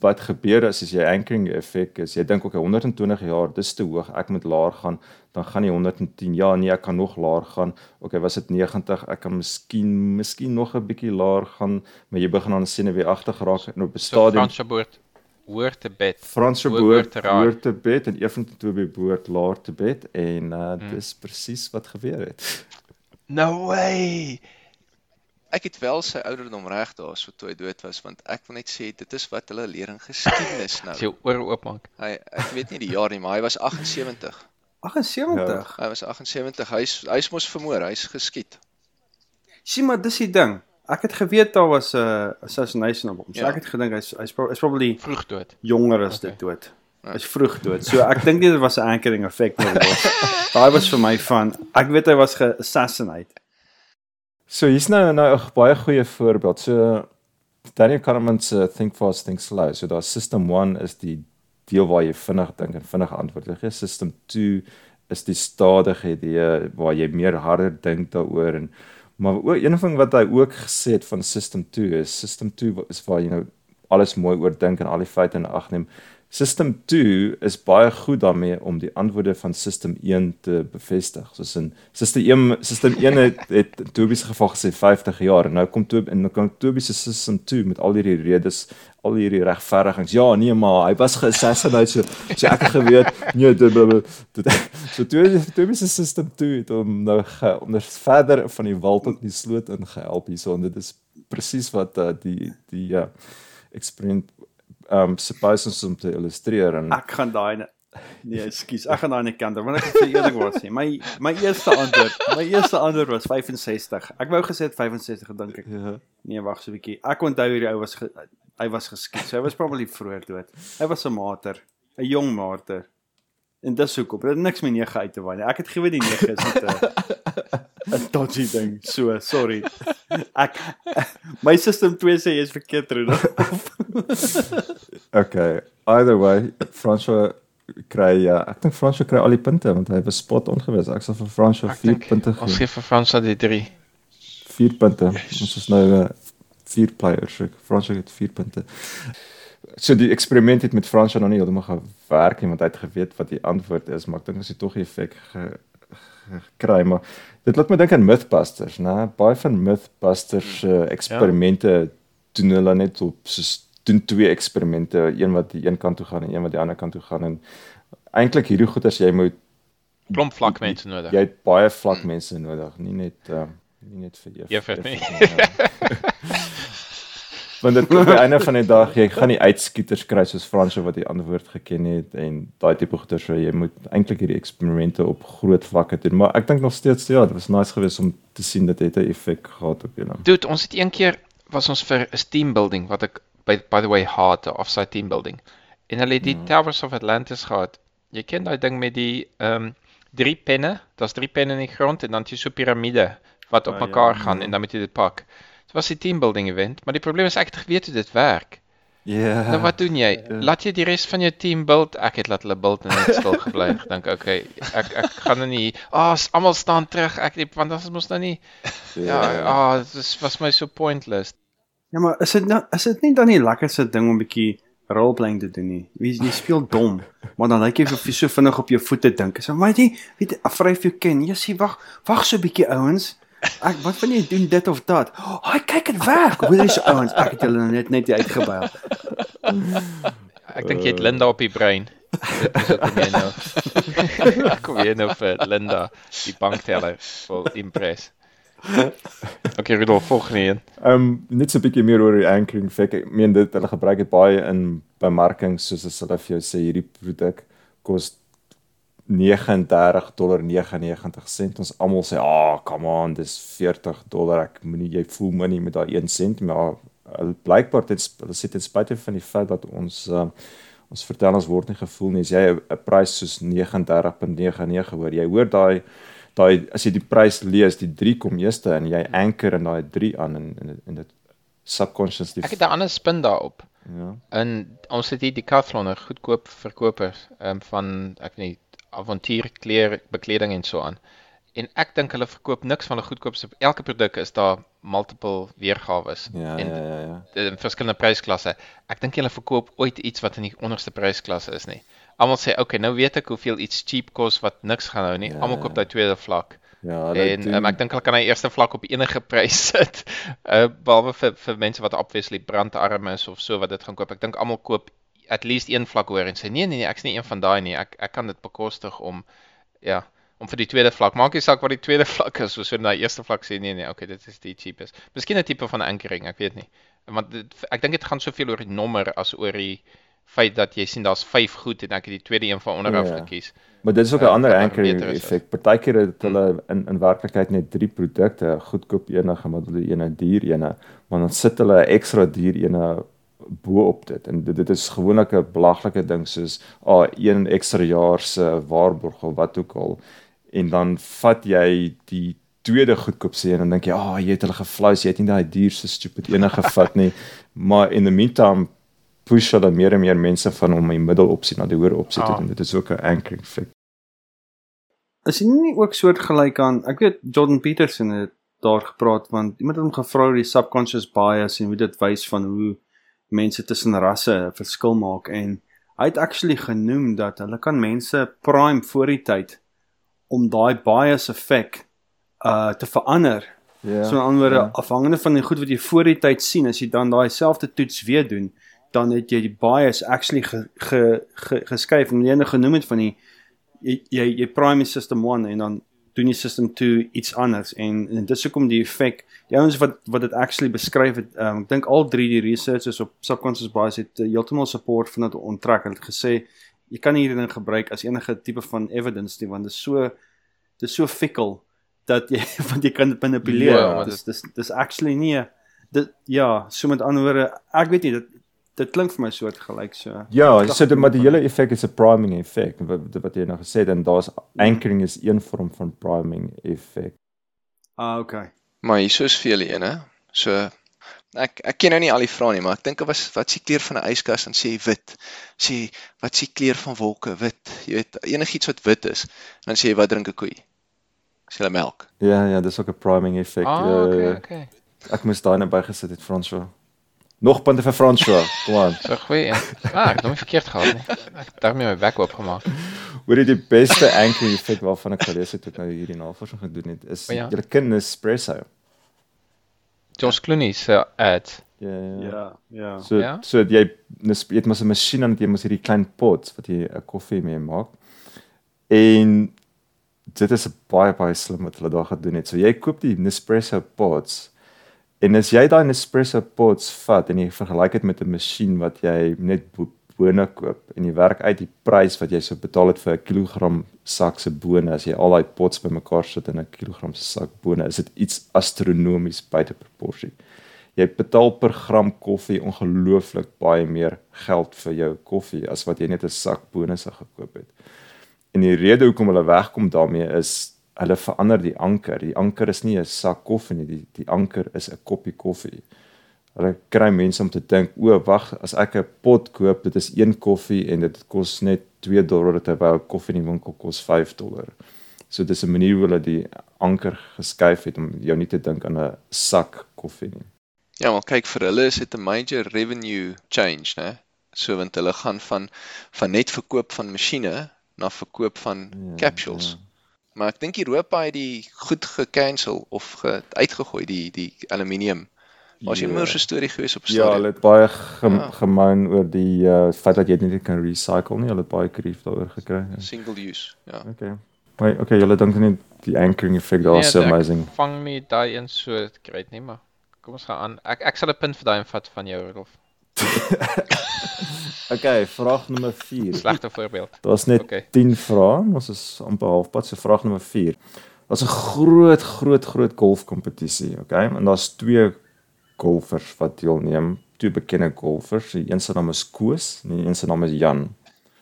wat gebeur as as jy anchoring effek is, jy dink ook 120 jaar, dis te hoog, ek moet laer gaan, dan gaan jy 110. Ja, nee, ek kan nog laer gaan. Okay, was dit 90? Ek kan miskien miskien nog 'n bietjie laer gaan, maar jy begin aan agter geraak en op 'n stadium Franse boord hoort te bed. Franse boord hoort te bed en eefent toe by boord laer te bed en uh hmm. dis presies wat gebeur het. No way ek het wel sy ouderdom reg daar so toe hy dood was want ek wil net sê dit is wat hulle leer in geskiedenis nou. Sy oor oopmaak. Hy ek weet nie die jaar nie, maar hy was 78. 78. Ja. Hy was 78. Hy's hy's mos vermoor, hy's geskiet. Sien maar dis die ding. Ek het geweet daar was 'n uh, assassination op hom. So ja. ek het gedink hy's hy's is probably vroeg dood. Jonger as okay. dit dood. Ja. Hy's vroeg dood. So ek dink nie dit was 'n anchoring effek nie. Daai was vir my van ek weet hy was ge-assassinate. So hier's nou nou 'n baie goeie voorbeeld. So Daniel Kahneman se think fast think slow. So daar system 1 is die deel waar jy vinnig dink en vinnig antwoord gee. System 2 is die stadige idee waar jy meer harder dink daaroor en maar ook een ding wat hy ook gesê het van system 2 is system 2 is waar jy nou alles mooi oordink en al die feite in ag neem. System 2 is baie goed daarmee om die antwoorde van System 1 te bevestig. Soos in System 1 System 1 het, het Toby se geval gesê 50 jaar en nou kom Toby en nou kom Toby se System 2 met al hierdie redes, al hierdie regverdigings. Ja, nee maar, hy was geassassinate so, so ek het geweet, nee, dit dit so Toby Toby se System 2 het hom nou ge, onder verder van die wal tot die sloot ingehelp hierso en dit is presies wat uh, die die ja experiment um suppose om te illustreer en Ek gaan daai ne- Nee, ekskuus. Ek gaan daai net kant, want ek het vir eerlikwaar sê, my my eerste antwoord, my eerste antwoord was 65. Ek wou gesê het 65 gedink ek. ja. Nee, wag so 'n bietjie. Ek onthou hierdie ou was ge, hy was geskiet. So hy was probably vroeër dood. Hy was 'n martyr, 'n jong martyr. En dis hoekom. Dit niks met 9 uit te waai nie. Ek het geweet die 9 is net 'n 'n dodgy ding. So, sorry. Ek my system 2 sê jy is verkeerd, Rudolf. Okay. Either way, François kry ja, ek dink François kry al die punte want hy was spot on geweest. Ek sal vir François Ek 4 dink punte Ons gee. gee vir Fransa die 3. 4 punte. Ons is nou 'n uh, 4 players. So François het 4 punte. So die eksperiment het met François nog nie heeltemal gewerk nie want hy het geweet wat die antwoord is, maar ek dink as hy tog die effek ge, ge, gekry, maar dit laat my dink aan Mythbusters, né? Baie van Mythbusters se uh, eksperimente ja. doen hulle net op soos doen twee eksperimente, een wat die een kant toe gaan en een wat die ander kant toe gaan en eintlik hierdie goeters jy moet Klomp vlak mense nodig. jy het baie vlak mense nodig, nie net uh, nie net vir juffrou. Juffrou nie. ja. Want dit op die einde van die dag jy gaan nie uitskieters kry soos Fransjo wat die antwoord geken het en daai tipe goeters so jy moet eintlik hierdie eksperimente op groot vlakke doen maar ek dink nog steeds ja dit was nice geweest om te sien dit het 'n effek gehad op julle. Dude, ons het een keer was ons vir 'n team building wat ek by by the way haat, 'n offsite team building. En hulle het die Mhm. Towers of Atlantis gehad. Jy ken daai ding met die ehm um, drie penne, daar's drie penne in die grond en dan jy so piramide wat op Ah, ja, mekaar gaan ja. en dan moet jy dit pak. Dit was 'n team building event, maar die probleem is ek het geweet hoe dit werk. Ja. Nou wat doen jy? Ja. Laat jy die res van jou team build? Ek het laat hulle build en net stil gebly en gedink, okay, ek ek gaan nou nie. Ah, oh, almal staan terug. Ek het want dit mos nou nie. Ja, ah, oh, dit was my so pointless. Ja, maar is dit nou is dit nie dan die lekkerste ding om 'n bietjie roleplaying te doen nie? Wie jy speel dom, maar dan lyk jy of jy so vinnig op jou voete dink. So, maar jy weet afryf jou ken. Jy sê wag, wag so 'n bietjie ouens. Ek wat van jy doen dit of dat? Oh, kyk dit werk. Hoe is ouens? Ek het julle nou net net uitgebuil. Ek dink jy het Linda op die brein. Jy nou. Ek kom jy nou vir Linda die bankteller wil impress. Okay, Rudolf, volgende een. Ehm um, net so 'n bietjie meer oor die anchoring effek. Ek meen dit hulle gebruik dit baie in bemarking soos as hulle vir jou sê hierdie produk kos 39 dollar 99 sent. Ons almal sê, "Ah, oh, come on, dis 40 dollar. Ek moenie jy voel moenie met daai 1 sent, maar hulle blykbaar dit hulle sê ten spyte van die feit dat ons uh, ons vertel ons word nie gevoel nie. As jy 'n prys soos 39.99 hoor, jy hoor daai daai as jy die prys lees, die 3 kom eerste en jy anker in daai 3 aan en en, en dit subconsciously Ek het 'n ander spin daarop. ja. En ons het hier Decathlon, 'n goedkoop verkoper um, van ek weet nie avontuurklere, bekleding en so aan. En ek dink hulle verkoop niks van 'n goedkoopste elke produk is daar multiple weergawe Ja, en ja, ja, ja. in verskillende prysklasse. Ek dink hulle verkoop ooit iets wat in die onderste prysklasse is nie. Almal sê, "Oké, okay, nou weet ek hoeveel iets cheap kos wat niks gaan hou nie." Ja, Almal ja. koop daai tweede vlak. Ja, En um, ek dink hulle kan hy eerste vlak op enige prys sit. Uh behalwe vir vir mense wat obviously brandarm is of so wat dit gaan koop. Ek dink almal koop at least een vlak hoor en sê nee nee nee, ek's nie een van daai nie. Ek ek kan dit bekostig om ja, om vir die tweede vlak. Maak nie saak wat die tweede vlak is, soos in daai eerste vlak sê nee nee, okay, dit is die cheapest. Miskien 'n tipe van anchoring, ek weet nie. Want dit, ek dink dit gaan soveel oor die nommer as oor die feit dat jy sien daar's 5 goed en ek het die tweede een van onder af Ja. gekies. Maar dit is ook 'n Ja, ander anchoring effek. Partykeer het hulle in in werklikheid net 3 produkte, goedkoop ene, gemiddelde ene, duur ene, maar dan sit hulle 'n ekstra duur ene bo-op dit. En dit, dit is gewoonlik 'n belaglike ding soos ah een ekstra jaar se waarborg of wat ook al. En dan vat jy die tweede goedkoopste een en dink jy, "Ag, oh, jy het hulle gefluis, jy het nie daai duurste stupid ene gevat nie." Maar in the meantime push hulle meer en meer mense van om die middelopsie na die hoër opsie te Ah. doen. Dit is ook 'n anchoring effek. Is dit nie ook soortgelyk aan ek weet Jordan Peterson het daar gepraat want iemand het hom gevra oor die subconscious bias en hoe dit wys van hoe mense tussen rasse verskil maak en hy het actually genoem dat hulle kan mense prime voor die tyd om daai bias effek uh te verander. Ja. So in ander woorde, ja. afhangende van die goed wat jy voor die tyd sien, as jy dan daai selfde toets weer doen, dan het jy die bias actually ge, ge, ge, geskuif en jy nou genoem het van die jy jy, jy prime die system 1 en dan doen jy system 2 iets anders. En, en dis hoekom die effek die ouens wat wat dit actually beskryf het um, ek dink al drie die researchers op subconscious bias het uh, heeltemal support van dit onttrek. Hulle het gesê jy kan hierdie ding gebruik as enige tipe van evidence nie want dit is so dit is so fickle dat jy want jy kan dit manipuleer. Ja, dis dis dis actually nie dit ja so met ander woorde ek weet nie dit dit klink vir my soort gelyk so Ja, so dit maar die hele effek is 'n priming effek wat wat jy nou gesê het en daar's anchoring is een vorm van priming effek. ah okay Maar hier is vir julle ene. So ek ek ken nou nie al die vrae nie, maar ek dink was wat s'ie kleur van 'n yskas dan sê wit. Sê wat s'ie kleur van wolke? Wit. Jy weet enigiets wat wit is. Dan sê jy wat drink 'n koei? Sê hulle melk. Ja, ja, dis ook 'n priming effek. Ah, okay, ja. okay. Ek moes daai net bygesit het François. Nog punte vir François. Kom aan. So goeie. Ah, ek het hom verkeerd gehad nie. Ek het daarmee my bek oopgemaak. Hoor jy die beste anchoring effek waarvan ek gelees het ek nou hierdie navorsing gedoen het is O ja. julle kind Nespresso. George Clooney se ad. Ja, ja. ja ja So Ja? so jy jy het mos 'n masjien en jy mos hierdie klein pot wat jy 'n koffie mee maak. En dit is baie baie slim wat hulle daar gedoen het. So jy koop die Nespresso pots en as jy daai Nespresso pots vat en jy vergelyk dit met 'n masjien wat jy net bo- bone koop en jy werk uit die prys wat jy sou betaal het vir 'n kilogram sak se bone as jy al daai pots bymekaar sit in 'n kilogram se sak bone, is dit iets astronomies buite proporsie jy betaal per gram koffie ongelooflik baie meer geld vir jou koffie as wat jy net 'n sak bonusse gekoop het. En die rede hoekom hulle wegkom daarmee is hulle verander die anker. Die anker is nie 'n sak koffie nie, die die anker is 'n koppie koffie. Hulle kry mense om te dink, o, wag, as ek 'n pot koop, dit is een koffie en dit kos net 2 dollar terwyl 'n koffie in die winkel kos 5 dollar. So dis 'n manier hoe hulle die anker geskuif het om jou nie te dink aan 'n sak koffie nie. Ja, maar kyk vir hulle is dit 'n major revenue change, né? So want hulle gaan van van net verkoop van masjiene na verkoop van Ja, capsules. Maar ek dink Europa het die goed gekansel of ge, uitgegooi die die aluminium. Was jy Ja. moer se storie gewees op Ja, storie? hulle het baie gem, Ja. gemoun oor die uh feit dat jy dit nie kan recycle nie. Hulle het baie grief daaroor gekry. Ja. single use. Ja. Okay. Maar okay, julle dink nie die anchoring effect daar is so ek amazing. Vang nie daai een so great nie, maar kom ons gaan aan. Ek ek sal 'n punt vir daai vat van jou Rolf. Okay, vraag nommer 4. Slegte voorbeeld. Daar's net Okay. 10 vrae. Ons is amper halfpad. So vraag nommer 4. Daar's 'n groot groot groot golfkompetisie, okay? En daar's twee golfers wat deelneem, twee bekende golfers. Die een se naam is Koos en die een se naam is Jan.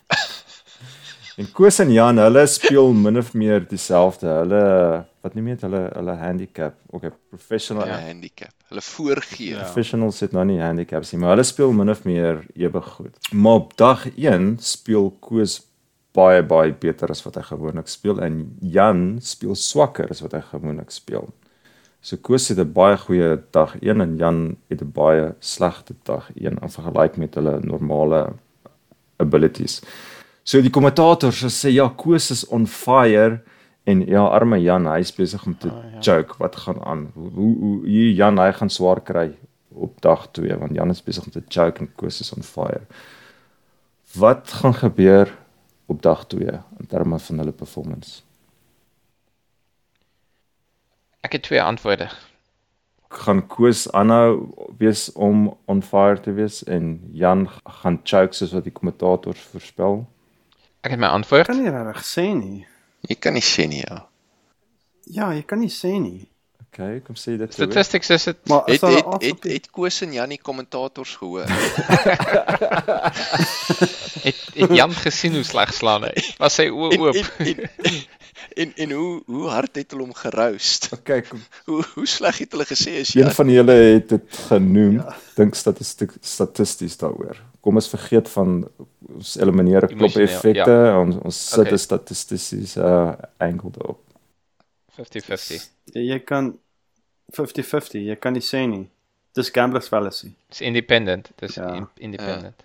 En Koos en Jan, hulle speel min of meer dieselfde. Hulle wat noem jy dit? Hulle hulle handicap. Okay, professional Ja, handicap. Hulle voorgee. Ja. Professionals het nou nie handicaps nie, maar hulle speel min of meer ewe goed. Maar op dag 1 speel Koos baie baie beter as wat hy gewoonlik speel en Jan speel swakker as wat hy gewoonlik speel. So Koos het 'n baie goeie dag 1 en Jan het 'n baie slegte dag 1 in vergelyking met hulle normale abilities. So die kommentators sê ja, Koos is on fire en ja, arme Jan, hy's besig om te Ah, ja. joke. Wat gaan aan? Hoe hoe, hier Jan hy gaan swaar kry op dag 2 want Jan is besig om te joke en Koos is on fire. Wat gaan gebeur op dag 2 in terme van hulle performance? Ek het twee antwoorde. Gaan Koos aanhou wees om on fire te wees en Jan gaan choke soos wat die kommentators voorspel? Ek het my antwoord. kan nie regtig sê nie Jy kan nie sê nie ja. ja jy kan nie sê nie Okay, kom sê dit. Statistics is dit maar Het het het, het Koos en Jan die kommentators gehoor? het, het Jan gesien hoe sleg slaan hy. Was sy oë oop. en, en, en en hoe hoe hard het hulle hom geroost? Okay, kom Hoe hoe sleg het hulle gesê is Een Jan? van julle het dit genoem. Ja. Dink statistiek statisties daaroor. Kom ons vergeet van ons elimineer klop effekte. Ja. Ons ons sit 'n Okay. statistiese uh, angle daarop. 50-50. jy, jy kan 50-50 jy kan nie sê nie dis gamblers fallacy Dis independent. Dis Ja. ja. independent.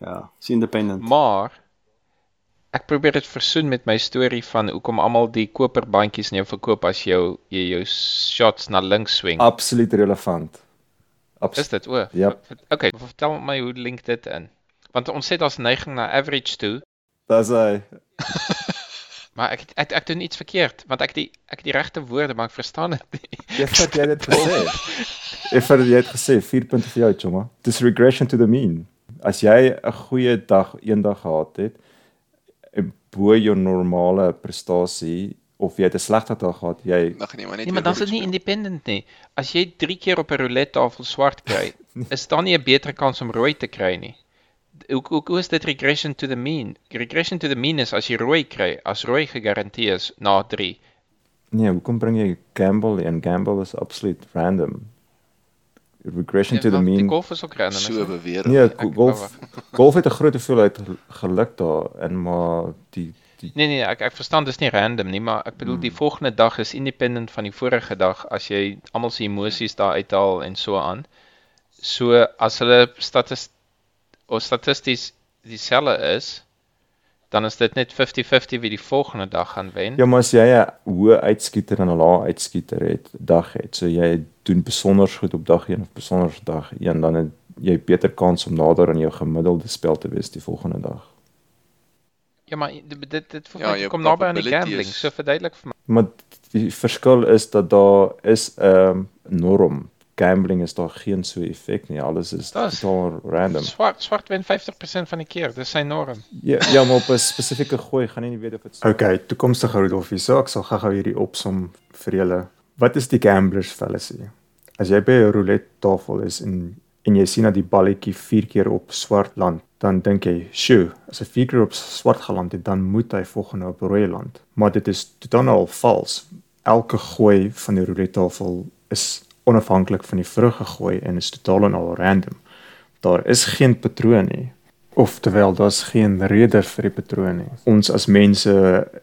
Ja, is independent. Maar ek probeer dit versoen met my storie van hoekom almal die koperbandjies in jou verkoop as jou jy jou shots na links swing. Absoluut relevant. Is Absoluut. dit o? Ja. Okay, vertel my hoe link dit in. Want ons sê daar's neiging na average toe, Dis hy. maar ek ek ek doen iets verkeerd want ek het die ek het die regte woorde maar ek verstaan dit nie. Eers wat jy dit gesê. Eers wat jy het gesê 4 punte vir jou, chomma. Dis regression to the mean. As jy 'n goeie dag eendag gehad het bo jou normale prestasie of jy het 'n slegte dag gehad, jy gaan jy maar net Nee, maar dan is dit nie independent nie. As jy 3 keer op 'n roulette tafel swart kry, is daar nie 'n beter kans om rooi te kry nie. Hoe hoe hoe is dit regression to the mean? Regression to the mean is as jy rooi kry, as rooi gegarandeer is na 3. nee, hoekom bring jy gamble en gamble is absoluut random. Regression to the Die mean. golf is ook random. So beweer. Nee, Ek- golf golf het 'n groot hoeveelheid geluk daarin, maar die die Nee nee, ek ek verstaan dis nie random nie, maar ek bedoel die volgende dag is independent van die vorige dag as jy almal se emosies daar uithaal en so aan. So as hulle statis of statisties dieselfde is, dan is dit net 50-50 wie die volgende dag gaan wen. Ja, maar as jy 'n hoë uitskieter en 'n lae uitskieter het, dag het, so jy doen besonder goed op dag 1 of besonder dag 1, dan het jy beter kans om nader aan jou gemiddelde spel te wees die volgende dag. Ja, maar dit dit, dit voel Ja, my kom naby aan die gambling. is- So verduidelik vir my. Maar die verskil is dat daar is 'n um, norm. Gambling is daar geen so effek nie. Alles is Daar is- totaal random. Swart swart wen 50% van die keer. Dis sy norm. Ja, ja, maar op 'n spesifieke gooi gaan jy nie weet of dit Okay, toekomstige Rudolf hier. So ek sal gou-gou hierdie opsom vir julle. Wat is die gamblers fallacy? As jy by 'n roulette tafel is en en jy sien dat die balletjie 4 keer op swart land, dan dink jy, "Sjoe, as hy 4 keer op swart geland het, dan moet hy volgende op rooi land." Maar dit is totaal al vals. Elke gooi van die roulette tafel is onafhanklik van die vorige gooi en is totaal en al random. Daar is geen patroon nie. Oftewel, daar's geen rede vir die patroon nie. Ons as mense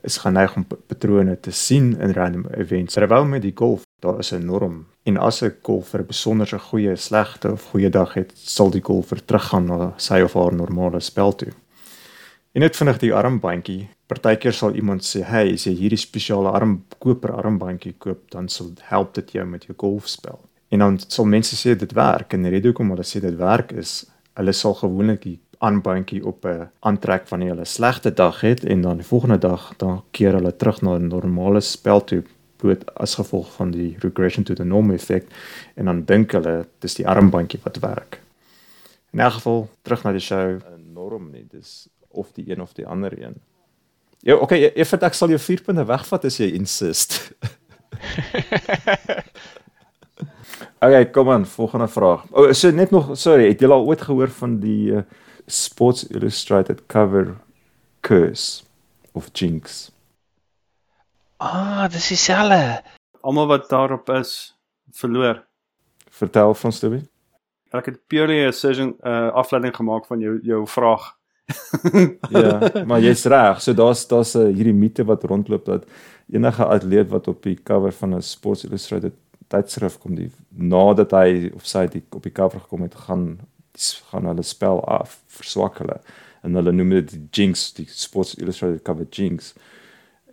is geneig om pa- patrone te sien in random events. Terwyl met die golf, daar is 'n norm. En as 'n golfer 'n besonderse goeie, slegte of goeie dag het, sal die golfer teruggaan na sy of haar normale spel toe. En net vinnig die armbandjie. Partykeer sal iemand sê, "Hey, as jy hierdie spesiale arm koper armbandjie koop, dan sal help dit jou met jou golfspel." En dan sal mense sê dit werk en die rede hoekom hulle sê dit werk is hulle sal gewoonlik die aanbandjie op 'n aantrek wanneer hulle 'n slegte dag het en dan die volgende dag dan keer hulle terug na 'n normale spel toe bloot as gevolg van die regression to the norm effek en dan dink hulle dis die armbandjie wat werk. In elk geval terug na die show 'n norm nie, dis of die een of die ander een. Ja, okay, ek ek sal jou 4 punte wegvat as jy insist. okay, kom aan, volgende vraag. O, oh, so net nog, sorry, het julle al ooit gehoor van die uh, Sports Illustrated cover curse of jinx? Ah, dis dieselfde. Almal wat daarop is, verloor. Vertel van Stubby. Ek het purely 'n session uh afleiding gemaak van jou jou vraag. Ja, maar jy's reg. So daar's daar's 'n uh, hierdie mite wat rondloop dat enige atleet wat op die cover van 'n Sports Illustrated tydskrif kom, die nadat hy of sy die op die cover gekom het, gaan gaan hulle spel af, verswak hulle en hulle noem dit die jinx, die Sports Illustrated cover jinx.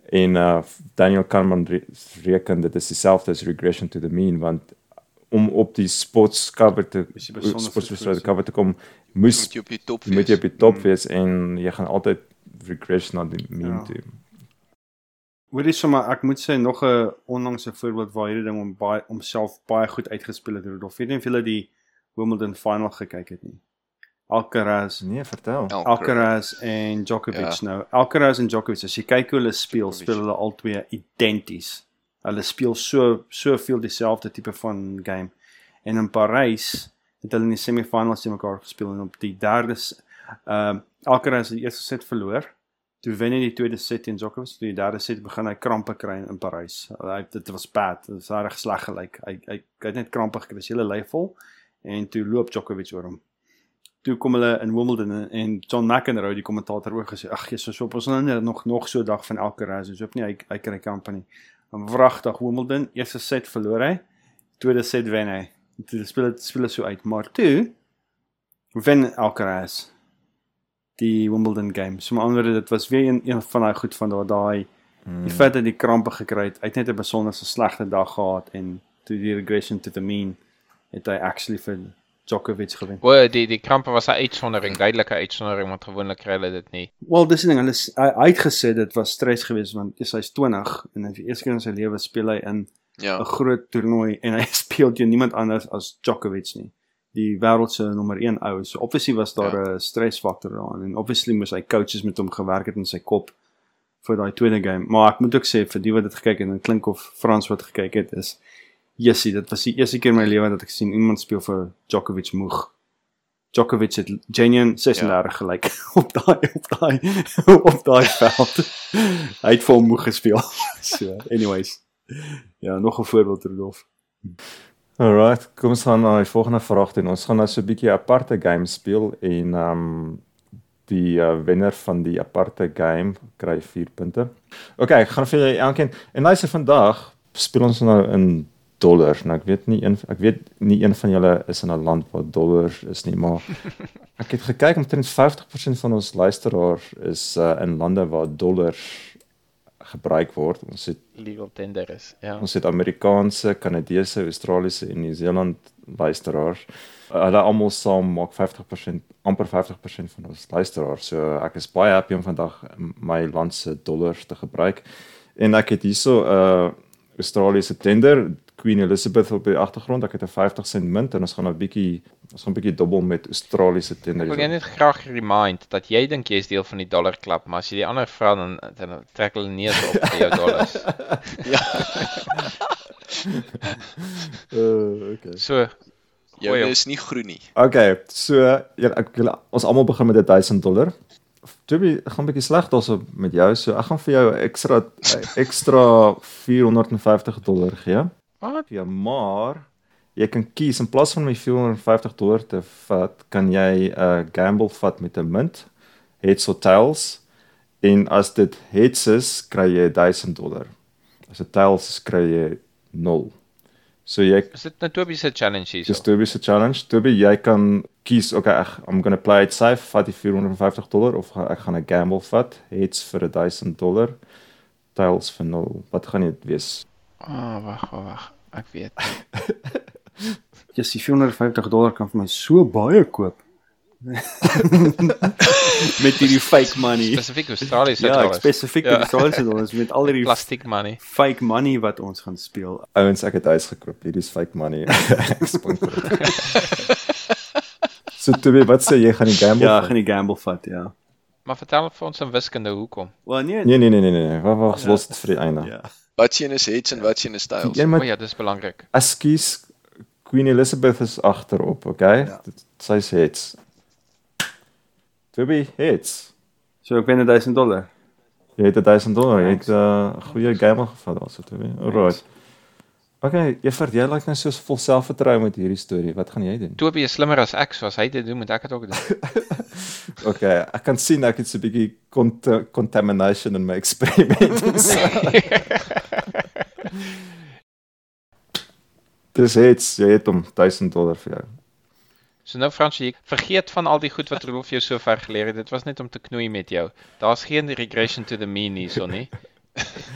En uh Daniel Kahneman re reken dit is dieselfde as regression to the mean want om op die sports cover te jy illustrated cover te kom moes Moet jy op die top moet jy op wees. die top wees en jy gaan altyd regress na die mean Ja. toe. Hoorie sommer ek moet sê nog 'n onlangse voorbeeld waar hierdie ding om baie homself baie goed uitgespeel het Rudolf. Weet nie of julle die Wimbledon final gekyk het nie. Alcaraz, Nee, vertel. Alcaraz en Djokovic Ja. nou. Alcaraz en Djokovic, as jy kyk hoe hulle speel, speel hulle albei identies. Hulle speel so soveel dieselfde tipe van game. En in Parys het hulle in die semifinals teen mekaar gespeel en op die derde ehm uh, Alcaraz het die eerste set verloor. Toe wen hy die tweede set teen Djokovic, toe die derde set begin hy krampe kry in Parys. Hy dit was bad, dit was reg sleg gelyk. Hy hy het net krampe gekry, sy hele lyf vol en toe loop Djokovic oor hom toe kom hulle in Wimbledon en- John McEnroe die kommentator ook gesê ag Jesus so op ons nou nog nog so 'n dag van Alcaraz is hoop nie hy hy kry kamp nie. Wragtig Wimbledon eerste set verloor hy, tweede set wen hy. Toe speel dit speel so uit, maar toe wen Alcaraz. die Wimbledon game. So met ander dit was weer een een van daai goed van daar daai die feit dat die krampe gekry het. Hy het net 'n besonderse slegte dag gehad en toe die regression to the mean het hy actually vir Djokovic gewen. O, die die krampe was 'n uitsondering, duidelike uitsondering want gewoonlik kry hulle dit nie. Wel, dis die ding, hulle hy, hy het gesê dit was stres geweest want hy's 20 en hy vir eers keer in sy lewe speel hy in Ja. 'n groot toernooi en hy speel teen niemand anders as Djokovic nie. Die wêreld se nommer 1 ou. So obviously was daar 'n Ja. stresfaktor daarin en obviously moes hy coaches met hom gewerk het in sy kop vir daai tweede game. Maar ek moet ook sê vir die wat dit gekyk het en dit klink of Frans wat gekyk het is Jessie, dit was die eerste keer in my lewe dat ek sien iemand speel vir Djokovic moeg. Djokovic het genuine 36 ja. gelyk op daai op daai op daai veld. Hy het hom moeg gespeel. So, anyways. Ja, nog 'n voorbeeld Rudolf. Alright, kom ons gaan na die volgende vraag toe. Ons gaan nou so 'n bietjie aparte game speel en ehm um, die uh, wenner van die aparte game kry 4 punte. OK, ek gaan vir julle elkeen en luister vandag speel ons nou in dollars. Nou ek weet nie een ek weet nie een van julle is in 'n land waar dollars is nie, maar ek het gekyk omtrent 50% van ons luisteraars is uh, in lande waar dollars gebruik word. Ons het Legal tender is. Ja. Ons het Amerikaanse, Kanadese, Australiese en Nieu-Seeland luisteraars. Hulle almal saam maak 50%, amper 50% van ons luisteraars. So ek is baie happy om vandag my land se dollars te gebruik. En ek het hierso 'n uh, Australiese tender, Queen Elizabeth op die agtergrond. Ek het 'n 50 sent munt en ons gaan 'n bietjie ons gaan 'n bietjie dobbel met Australiese tender. Ek wil net graag remind dat jy dink jy is deel van die dollar klub, maar as jy die ander vra dan dan trek hulle neus op vir jou dollars. Uh, okay. So Jou op. is nie groen nie. Okay, so ja, ek wil ons almal begin met 'n 1000 dollar. Toby, ek gaan 'n bietjie sleg daarso met jou. So ek gaan vir jou 'n ekstra ekstra 450 dollar gee. Wat? Ja, maar jy kan kies in plaas van my 450 dollar te vat, kan jy 'n uh, gamble vat met 'n munt, heads or tails. En as dit heads is, kry jy 1000 dollar. As dit tails is, kry jy 0. So jy Is dit nou Toby se challenge hier? Dis Toby se challenge. Toby, jy kan kies, okay, ek I'm going to play it safe, vat die 450 dollar of ek gaan 'n gamble vat, heads vir 1000 dollar, tails vir 0. Wat gaan dit wees? Ah, oh, wag, wag, wag. Ek weet. Ja, die 450 dollar kan vir my so baie koop. met hierdie fake money. Spesifiek Australiese Ja, dollars. spesifiek Ja. ja. die Australiese dollars met al hierdie Plastiek money. fake money wat ons gaan speel. Ouens, ek het huis gekoop. Hierdie is fake money. Ek sponsor dit. so Toby, wat sê jy gaan die gamble? Ja, vat? gaan die gamble vat, ja. Maar vertel vir ons in wiskunde hoekom. Wel nee. Nee nee nee nee nee. Wag wag, los dit vir die einde. Ja. Wat sien is heads en wat sien is tails? Jy O moet ja, dis belangrik. Ekskuus Queen Elizabeth is agterop, okay? Ja. Dit- Sy sê heads. Toby, heads. So ek wen 1000 dollar. Jy het 1000 dollar. Jy het 'n uh, goeie gamble gevat daarso toe. hè? Alright. Okay, Juffrou, jy lyk nou so vol selfvertroue met hierdie storie. Wat gaan jy doen? Toby is slimmer as ek, so as hy dit doen, moet ek dit ook doen. Okay, ek kan sien ek het so 'n bietjie cont contamination in my eksperiment. Dis iets, jy het hom 1000 dollar vir jou. So nou Fransie, vergeet van al die goed wat Rolf jou so ver geleer het. Dit was net om te knoei met jou. Daar's geen regression to the mean hierso nie.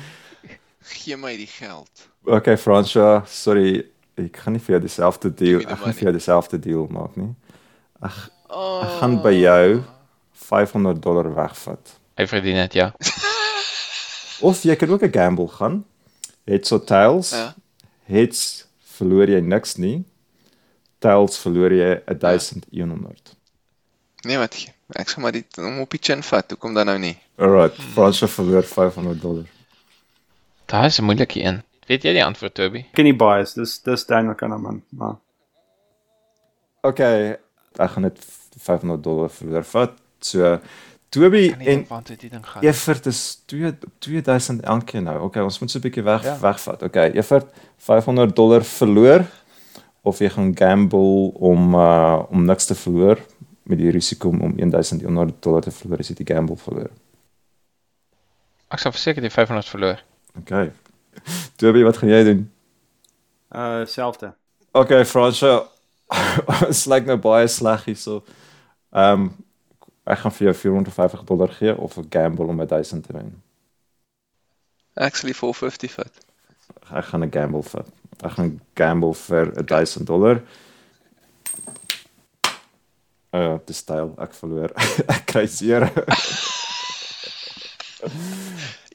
Gee my die geld. Okay, Fransja, sorry, ek gaan nie vir jou dieselfde deal, ek gaan money. vir jou dieselfde deal maak nie. Oh. Ek gaan by jou 500 dollar wegvat. Hy verdien dit, ja. Of jy kan ook 'n gamble gaan. Heads or tails. Ja. Heads verloor jy niks nie. Tails verloor jy 1100. Nee, wat. Ek sal maar dit om op die chin vat. Hoekom dan nou nie? Alright, Fransja verloor 500 dollar. Daai is 'n moeilike een. Weet jy die antwoord, Toby? Ken nie bias. Dis dis Daniel Kahneman, maar Okay, ek gaan net 500 dollar verloor vat. So Toby Kan en dit. Evert is 2 2000 elkeen nou. Okay, ons moet so 'n bietjie weg Ja. wegvat. Okay, Evert 500 dollar verloor of jy gaan gamble om uh om niks te verloor met die risiko om om 1100 dollar te verloor as jy die gamble verloor. Ek sal verseker die 500 verloor. Okay. Toby, wat gaan jy doen? uh selfde. Okay, Fransja, ons lyk nou baie sleg hierso. Ehm um, ek gaan vir jou 450 dollar gee of 'n gamble om 1000 te wen. Actually 450 vat. Ek gaan 'n gamble vat. Ek gaan gamble vir 1000 dollar. Uh, dis styl, ek verloor. ek kry seer.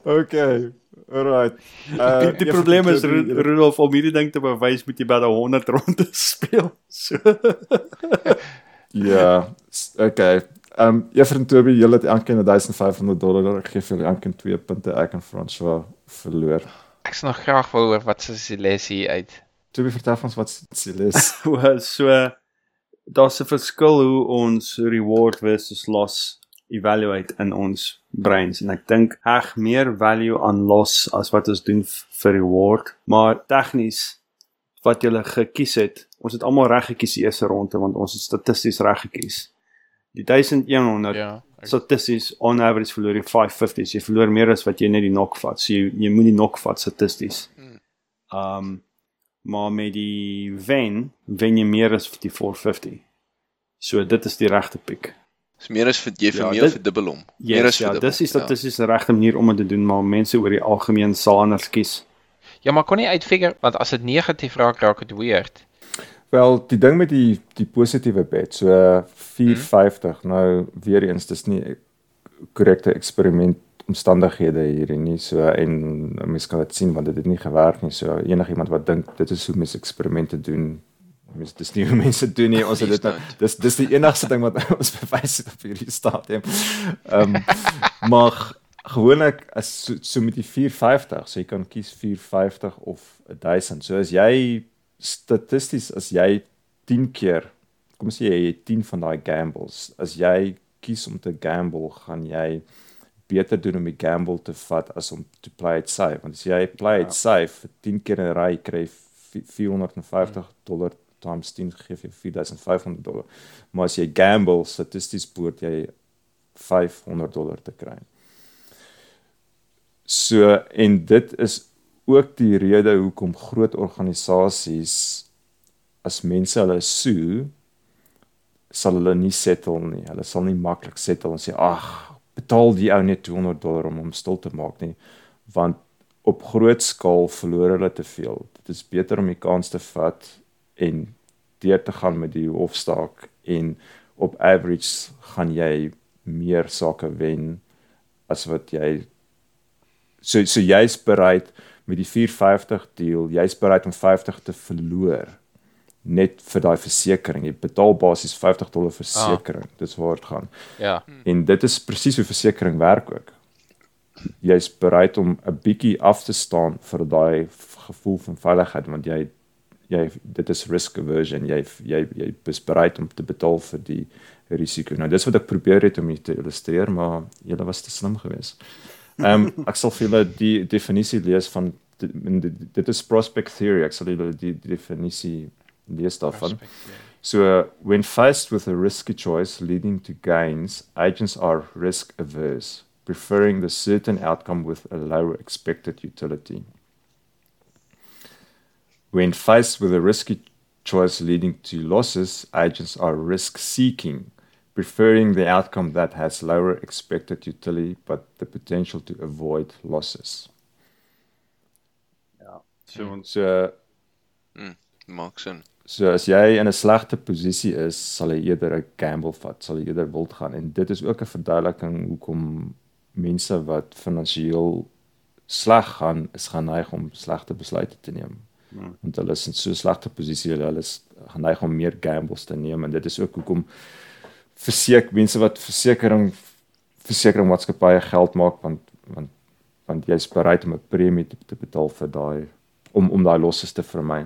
okay. Alright. Uh, Die, die probleem is Ru- Rudolf om hierdie ding te bewys moet jy by 100 ronde speel. So Ja, okay. Ehm um, Juffrou Toby, julle het elkeen 1500 dollar. Ek gee vir julle elkeen 2 punte. Ek en François verloor. Ek sal nog graag wil hoor wat is die les hier uit. Toby, vertel ons wat se les. was so daar's 'n verskil hoe ons reward versus loss evaluate in ons breins en ek dink reg meer value aan loss as wat ons doen vir reward. Maar tegnies wat jy gekies het ons het almal reg gekies die eerste ronde want ons het statisties reg gekies. Die 1100 Ja. ek- statisties on average verloor jy 550s jy verloor meer as wat jy net die knock vat. So jy, jy moet die knock vat statisties. Hmm. um maar met die wen wen jy meer as die 450 so dit is die regte piek Dis meer as vir jy vir Ja, meer dit- vir dubbel hom. meer yes, as ja vir dis is dubbel, statisties die regte manier om dit te doen maar mense oor die algemeen sal anders kies Ja, maar kon nie uitfigure want as dit negatief raak, raak dit weird. Wel, die ding met die die positiewe bet, so uh, 450. Nou weer eens, dis nie 'n korrekte eksperiment omstandighede hierdie nie. So en mense kan dit sien want dit het nie gewerk nie. So enigiemand wat dink dit is hoe mense eksperimente doen, mense dis nie hoe mense doen nie. Ons het dit nou, dis dis die enigste ding wat ons bewys het op hierdie stadium. Ehm um, maar gewoonlik as so, so met die 450, so jy kan kies 450 of 1000. So as jy statisties as jy 10 keer kom ons sê jy het 10 van daai gambles, as jy kies om te gamble, gaan jy beter doen om die gamble te vat as om to play it safe. Want as jy play it safe vir 10 keer in 'n ry kry jy vi- 450 dollar times 10 gee vir jou 4500 dollar. Maar as jy gamble, statisties behoort jy 500 dollar te kry. So en dit is ook die rede hoekom groot organisasies as mense hulle sue sal hulle nie settle nie. Hulle sal nie maklik settle en sê ag, betaal die ou net 200 dollar om hom stil te maak nie, want op groot skaal verloor hulle te veel. Dit is beter om die kans te vat en deur te gaan met die hofstaak en op average gaan jy meer sake wen as wat jy so so jy's bereid met die 450 deal, jy's bereid om 50 te verloor net vir daai versekerings. Jy betaal basies 50 dollar versekerings. Ah. Dis waar dit gaan. Ja. En dit is presies hoe versekerings werk ook. Jy's bereid om 'n bietjie af te staan vir daai gevoel van veiligheid want jy jy dit is risk aversion. Jy jy jy is bereid om te betaal vir die risiko. Nou dis wat ek probeer het om dit te illustreer, maar julle was te slim geweest. Ehm um, ek sal vir julle die definisie lees van dit, dit, is prospect theory. Ek sal julle die, die definisie lees daarvan. So, when faced with a risky choice leading to gains, agents are risk averse, preferring the certain outcome with a lower expected utility. When faced with a risky choice leading to losses, agents are risk seeking, preferring the outcome that has lower expected utility but the potential to avoid losses. so So, Maak sin. So as jy in 'n slegte posisie is, sal jy eerder 'n gamble vat, sal jy eerder wild gaan en dit is ook 'n verduideliking hoekom mense wat finansiëel sleg gaan, is geneig om slegte besluite te neem. Hmm. Want hulle is in so 'n slegte posisie, hulle is geneig om meer gambles te neem en dit is ook hoekom verseker mense wat versekerings versekeringmaatskappye geld maak want want want jy's bereid om 'n premie te, te betaal vir daai om om daai losses te vermy.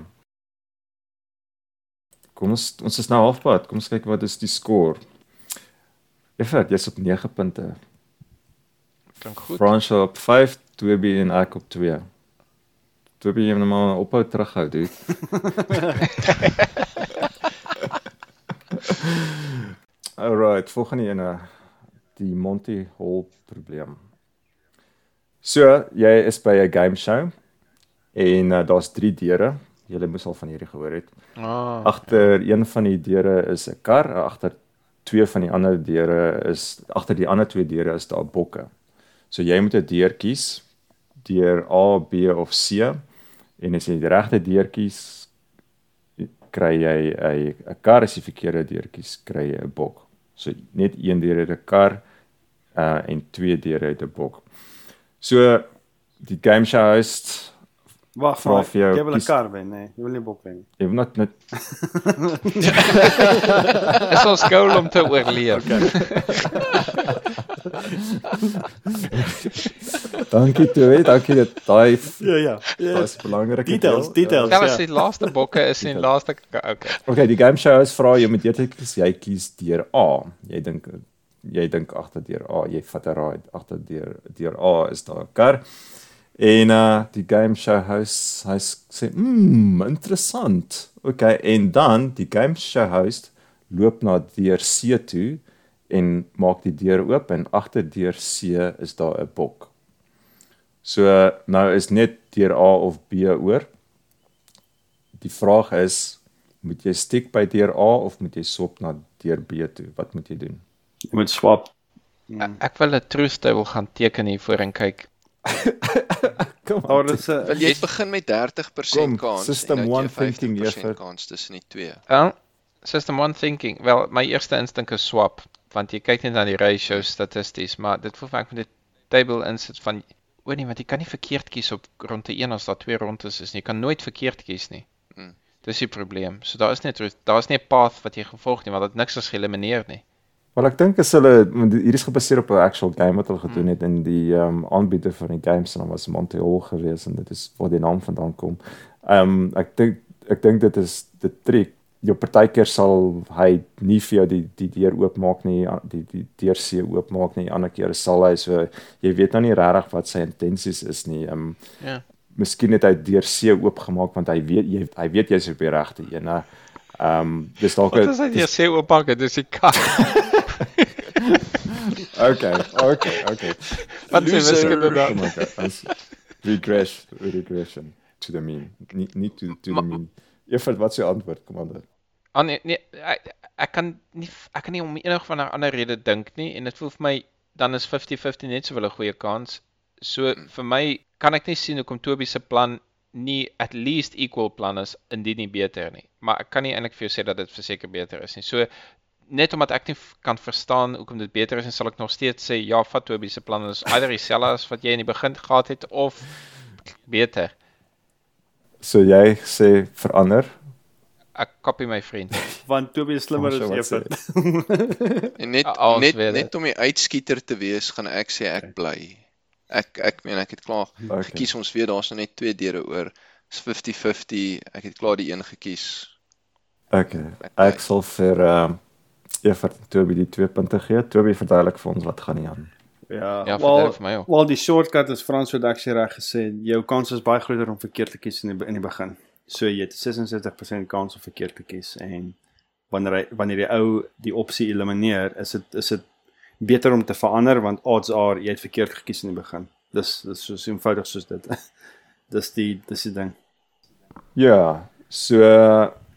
Kom ons ons is nou halfpad. Kom ons kyk wat is die score. Effek, jy's op 9 punte. Klink goed. Fransjo op 5, Toby en ek op 2. Toby jy moet maar ophou terughou, dude. Alright, volgende ene die Monty Hall probleem. So, jy is by 'n game show en uh, daar's 3 deure. Jy moes al van hierdie gehoor het. Ah, Agter een van die deure is 'n kar, agter twee van die ander deure is agter die ander twee deure is daar bokke. So jy moet 'n deur kies deur A, B of C en as jy die regte deur kies kry jy 'n 'n kar as jy verkeerde deur kies kry jy 'n bok. So net een deur het 'n kar uh en twee deure het 'n bok. So die game show host Wag, Vra vir jou, jy wil 'n kar wen, nee. Jy wil nie bok wen nie. jy wil net net Dis ons goal om te oorleef. dankie toe, dankie dat daai Ja, ja. was belangrik. Details, details. Tel ja. as die laaste bokke is die laaste okay. Okay, die game show is vra jy jy kies jy kies deur A. Jy dink jy dink agter deur A, jy vat 'n raai agter deur deur A is daar 'n kar. En uh die game show host hy sê, "Mmm, interessant." Okay, en dan die game show host loop na deur C toe en maak die deur oop en agter deur C is daar 'n bok. So nou is net deur A of B oor. Die vraag is moet jy stiek by deur A of moet jy swap na deur B toe? Wat moet jy doen? Jy moet swap. Ek, ek wil 'n truth table gaan teken hier voor en kyk. Kom Maar dit is 'n Wil jy begin met 30% Kom, kans system en dan one het jy thinking, 50% juffrou. kans tussen die twee. Wel, system one thinking. Wel, my eerste instink is swap, want jy kyk net na die ratio statisties, maar dit voel vir my ek moet 'n table insit van o nee, want jy kan nie verkeerd kies op ronde 1 as daar twee rondes is nie. Jy kan nooit verkeerd kies nie. Mm. Dis die probleem. So daar is net daar is nie 'n path wat jy gevolg nie, want dit niks is geëlimineer nie. Wel ek dink as hulle hierdie is gebaseer op 'n actual game wat hulle gedoen het en die ehm um, aanbieder van die game se naam was Montreal geweest en dit is waar die naam vandaan kom. Ehm um, ek dink ek dink dit is die trick. Jou partykeer sal hy nie vir jou die die deur oopmaak nie, die die deur see oopmaak nie. Ander kere sal hy so jy weet nou nie regtig wat sy intensies is nie. Ehm um, Ja. Miskien het hy deur see oopgemaak want hy weet jy hy weet jy's op die regte een. Ehm um, dis dalk Wat is dit jy sê ooppak, dis die kat. Okay, okay, okay. Wat sê wiskunde dan? Regress, regression to the mean. Nie nie to to the mean. Eers wat se antwoord, kommandeur? Ah nee, nee ek, ek kan nie ek kan nie om enige van 'n ander rede dink nie en dit voel vir my dan is 50-50 net sowel 'n goeie kans. So vir my kan ek nie sien hoekom Toby se plan nie at least equal plan is indien nie beter nie. Maar ek kan nie eintlik vir jou sê dat dit verseker beter is nie. So net omdat ek nie kan verstaan hoekom dit beter is, en sal ek nog steeds sê ja, vat Toby se plan is either dieselfde as wat jy in die begin gehad het of beter. So jy sê verander. Ek kopie my vriend. want Toby is slimmer as Evert. En net Ah, ons net net om die uitskieter te wees, gaan ek sê ek bly. Ek ek meen ek het klaar Okay. gekies ons weet daar's nou net twee deure oor. Dis 50-50. Ek het klaar die een gekies. Okay. Ek. Ek sal vir ehm Evert en Toby die twee punte gee. Toby verduidelik vir ons wat gaan nie aan. Ja, Ja, wel, vir my wel die shortcut is Frans ek sê reg gesê, jou kans is baie groter om verkeerd te kies in die in die begin. So jy het 66% kans om verkeerd te kies en wanneer hy, wanneer die ou die opsie elimineer, is dit is dit beter om te verander want odds are jy het verkeerd gekies in die begin. Dis dis so eenvoudig soos dit. dis die dis die ding. Ja, so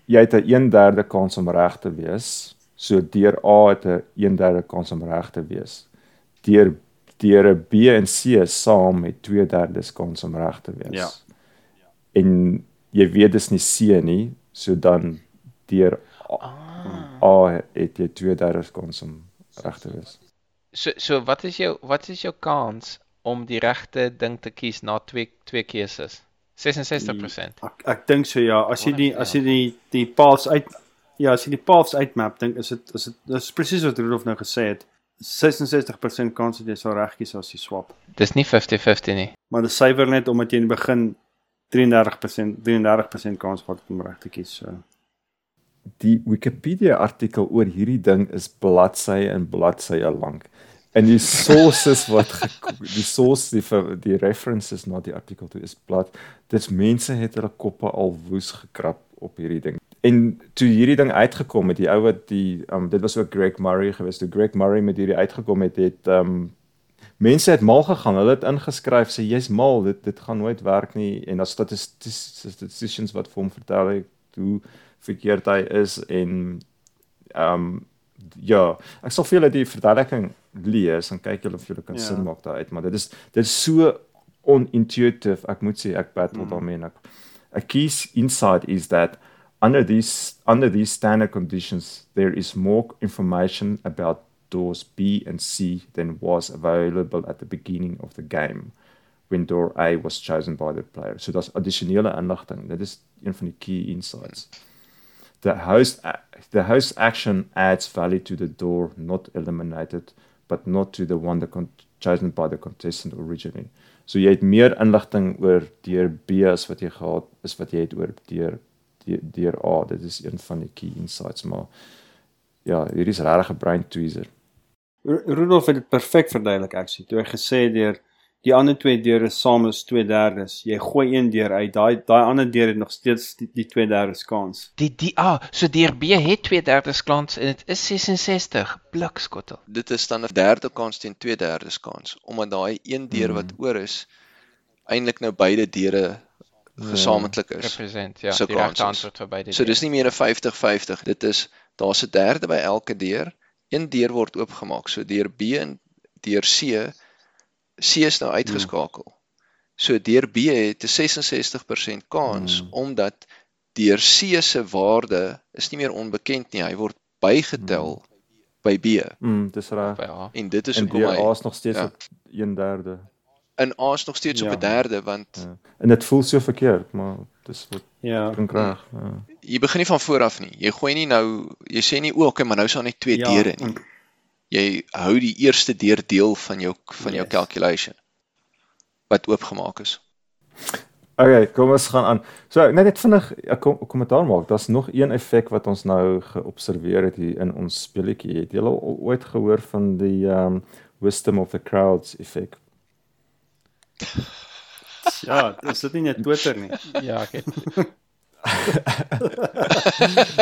jy het 'n 1/3 kans om reg te wees. So deur A het 'n 1/3 kans om reg te wees. Deur deur 'n B en C saam het 2/3 kans om reg te wees. Ja. En jy weet dis nie C nie, so dan deur A, A het jy 2/3 kans om reg te wees. So so wat is jou wat is jou kans om die regte ding te kies na twee twee keuses? 66%. Ek ek dink so ja, as jy die as jy die die paths uit ja, as jy die paths uitmap, dink is dit is dit dis presies wat Rudolf nou gesê het. 66% kans dat jy sal reg kies as jy swap. Dis nie 50-50 nie. Maar dit syfer net omdat jy in die begin 33% 33% kans gehad het om reg te kies. So. Die Wikipedia artikel oor hierdie ding is bladsye en bladsye lank. En die sources wat die source die die references na die artikel toe is blad. Dit's mense het hulle koppe al woes gekrap op hierdie ding. En toe hierdie ding uitgekom het, die ou wat die um, dit was ook Greg Murray geweest. Toe Greg Murray met hierdie uitgekom het, het um mense het mal gegaan. Hulle het ingeskryf sê jy's mal, dit dit gaan nooit werk nie en daar statisties statisticians wat vir hom vertel het hoe verkeerd hy is en um, ja, ek sal vir julle die verduideliking lees en kyk julle of julle kan Ja. sin maak daaruit, maar dit is dit is so unintuitive. Ek moet sê ek battle Mm. daarmee en ek a key insight is that under these under these standard conditions there is more information about doors B and C than was available at the beginning of the game when door A was chosen by the player. So that's addisionele inligting. Dit is die key insights. The host the host action adds value to the door not eliminated but not to the one that chosen by the contestant originally. So jy het meer inligting oor deur B as wat jy gehad is wat jy het oor deur deur, A. Dit is een van die key insights, maar ja, hier is regtig 'n brain tweezer. Ru- Rudolf het dit perfek verduidelik actually. Toe hy gesê deur die ander twee deure saam is 2/3. Jy gooi een deur uit, daai daai ander deur het nog steeds die, die 2/3 kans. Die die ah, so deur B het 2/3 kans en dit is 66 blikskottel. Dit is dan 'n derde kans teen 2/3 kans omdat daai een deur wat Hmm. oor is eintlik nou beide deure gesamentlik is. Represent ja, So die regte antwoord vir beide. So dis nie meer 'n 50-50. Dit is daar's 'n derde by elke deur. Een deur word oopgemaak. So deur B en deur C C is nou uitgeskakel. So deur B het 'n 66% kans Hmm. omdat deur C se waarde is nie meer onbekend nie. Hy word bygetel by B Mm, dis reg. en dit is hoekom hy A is nog steeds ja. op 1/3. In A is nog steeds op Ja. 'n derde want Ja. En dit voel so verkeerd, maar dis wat Ja. klink reg. Ja. jy begin nie van voor af nie. Jy gooi nie nou jy sê nie o, okay, maar nou is daar net twee Ja, deure nie. Jy hou die eerste deur deel van jou van jou Yes. calculation wat oopgemaak is. Okay, kom ons gaan aan. So net net vinnig 'n kom kommentaar maak. Daar's nog een effek wat ons nou geobserveer het hier in ons speletjie. Het julle al ooit gehoor van die um wisdom of the crowds effek? Ja, dis dit nie net Twitter nie. Ja, ek het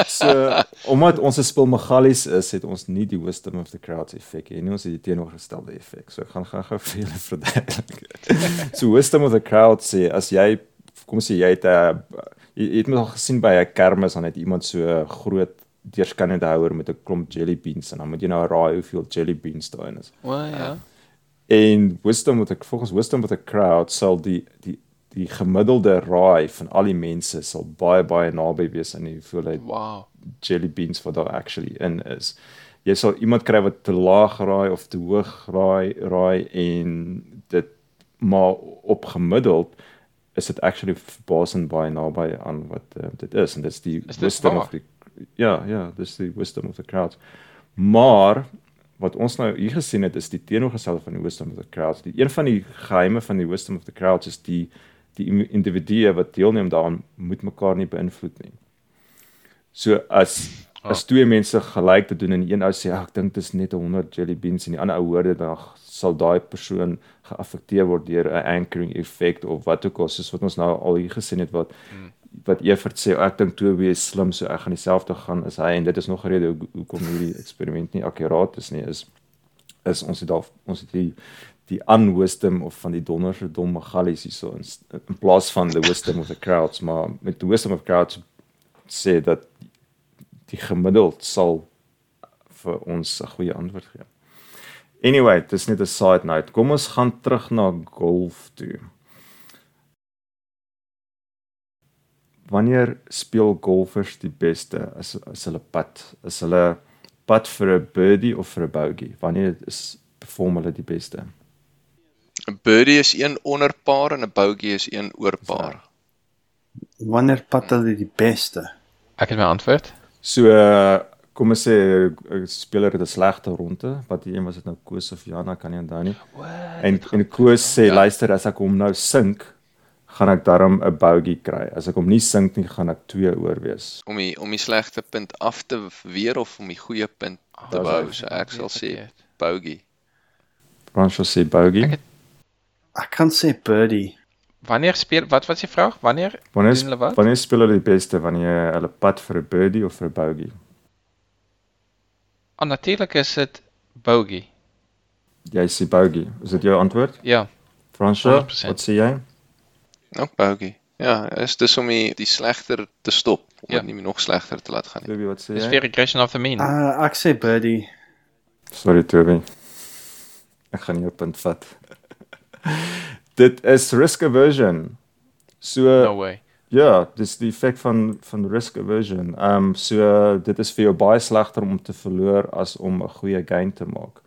So omdat ons 'n spel Magalies is, het ons nie die wisdom of the crowds effek nie. Ons het die teenoorgestelde effek. So ek gaan gaan gou vir julle verduidelik. so wisdom of the crowd sê as jy kom sê jy het 'n jy, jy het mos al gesien by 'n kermis dan het iemand so groot deurskannende houer met 'n klomp jelly beans en dan moet jy nou raai hoeveel jelly beans daarin is. o ja. En wisdom with a volgens wisdom with a crowd sal die die die gemiddelde raai van al die mense sal baie baie naby wees aan die hoeveelheid Wow. jelly beans wat daar actually in is. Jy sal iemand kry wat te laag raai of te hoog raai raai en dit maar op gemiddeld is dit actually verbasend baie naby aan wat uh, dit is en dit is die Is dit wisdom waar? of die ja ja dis die wisdom of the crowd. Maar wat ons nou hier gesien het is die teenoorgestelde van die wisdom of the crowd. Die een van die geheime van die wisdom of the crowd is die die individue wat deelneem daaraan moet mekaar nie beïnvloed nie. So as as twee mense gelyk te doen en een ou sê "Ag, ek dink dit is net 100 jelly beans en die ander ou hoor dit dan sal daai persoon geaffekteer word deur 'n anchoring effek of wat ook al soos wat ons nou al hier gesien het wat wat Evert sê "O, ek dink Toby is slim so ek gaan dieselfde gaan as hy en dit is nog 'n rede hoe- hoekom hierdie eksperiment nie akkuraat is nie is is ons het daar ons het die die unwisdom of van die donderse domme gallies hierso in, in plaas van the wisdom of the crowds maar met the wisdom of crowds sê dat die gemiddeld sal vir ons 'n goeie antwoord gee. Anyway, dis net 'n side note. Kom ons gaan terug na golf toe. Wanneer speel golfers die beste as as hulle pad? Is hulle pad vir 'n birdie of vir 'n bogey? Wanneer is perform hulle die beste? 'n Birdie is een onder paar en 'n bogey is een oor paar. Wanneer pat hulle die beste? Ek het my antwoord. So uh, kom ons sê 'n speler het 'n slegte ronde, wat die een was dit nou Koos of Jana kan nie onthou nie. En en Koos sê Ja. luister as ek hom nou sink, gaan ek darm 'n bogey kry. As ek hom nie sink nie, gaan ek 2 oor wees. Om die om die slegte punt af te weer of om die goeie punt te Dis bou. So ek sal sê bogey. Franco sê bogey. Ek het- Ek kan sê birdie. Wanneer speel wat was die vraag? Wanneer Wanneer doen hulle wat? wanneer speel hulle die beste wanneer hulle pad vir 'n birdie of vir 'n bogey? Ah, natuurlik is dit bogey. Jy sê bogey. Is dit jou antwoord? Ja. 100%. wat sê jy? Nou bogey. Ja, is dis om die, die slegter te stop, om Ja. dit nie nog slegter te laat gaan nie. Toby, wat sê Dis jy? weer regression of the mean. Uh ek sê birdie. Sorry Toby. Ek gaan jou punt vat. Dit is risk aversion. So No way. Ja, dis die effek van van risk aversion. Ehm um, so dit is vir jou baie slegter om te verloor as om 'n goeie gain te maak.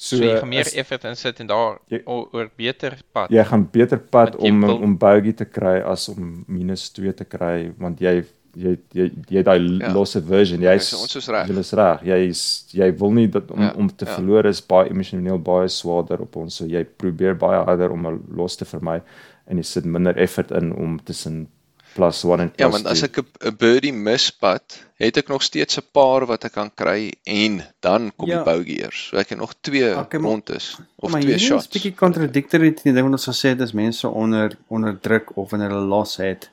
So, so jy gaan meer as- effort insit en daar Jy- o- oor beter pad. jy gaan beter pad jy om wil- om bogey te kry as om minus 2 te kry want jy jy jy jy het daai Ja. loss aversion. Jy's so ons is reg. Jy is reg. Jy is jy wil nie dat om Ja, om te ja. verloor is baie emosioneel baie swaarder op ons. So jy probeer baie harder om 'n los te vermy en jy sit minder effort in om tussen plus 1 en plus Ja, want as 2. ek 'n 'n birdie mispad, het ek nog steeds 'n paar wat ek kan kry en dan kom Ja. die bogey eers. So ek het nog twee Okay, maar- rondes of maar twee shots. is bietjie contradictory teen die ding wat ons gesê het as mense onder onder druk of wanneer hulle los het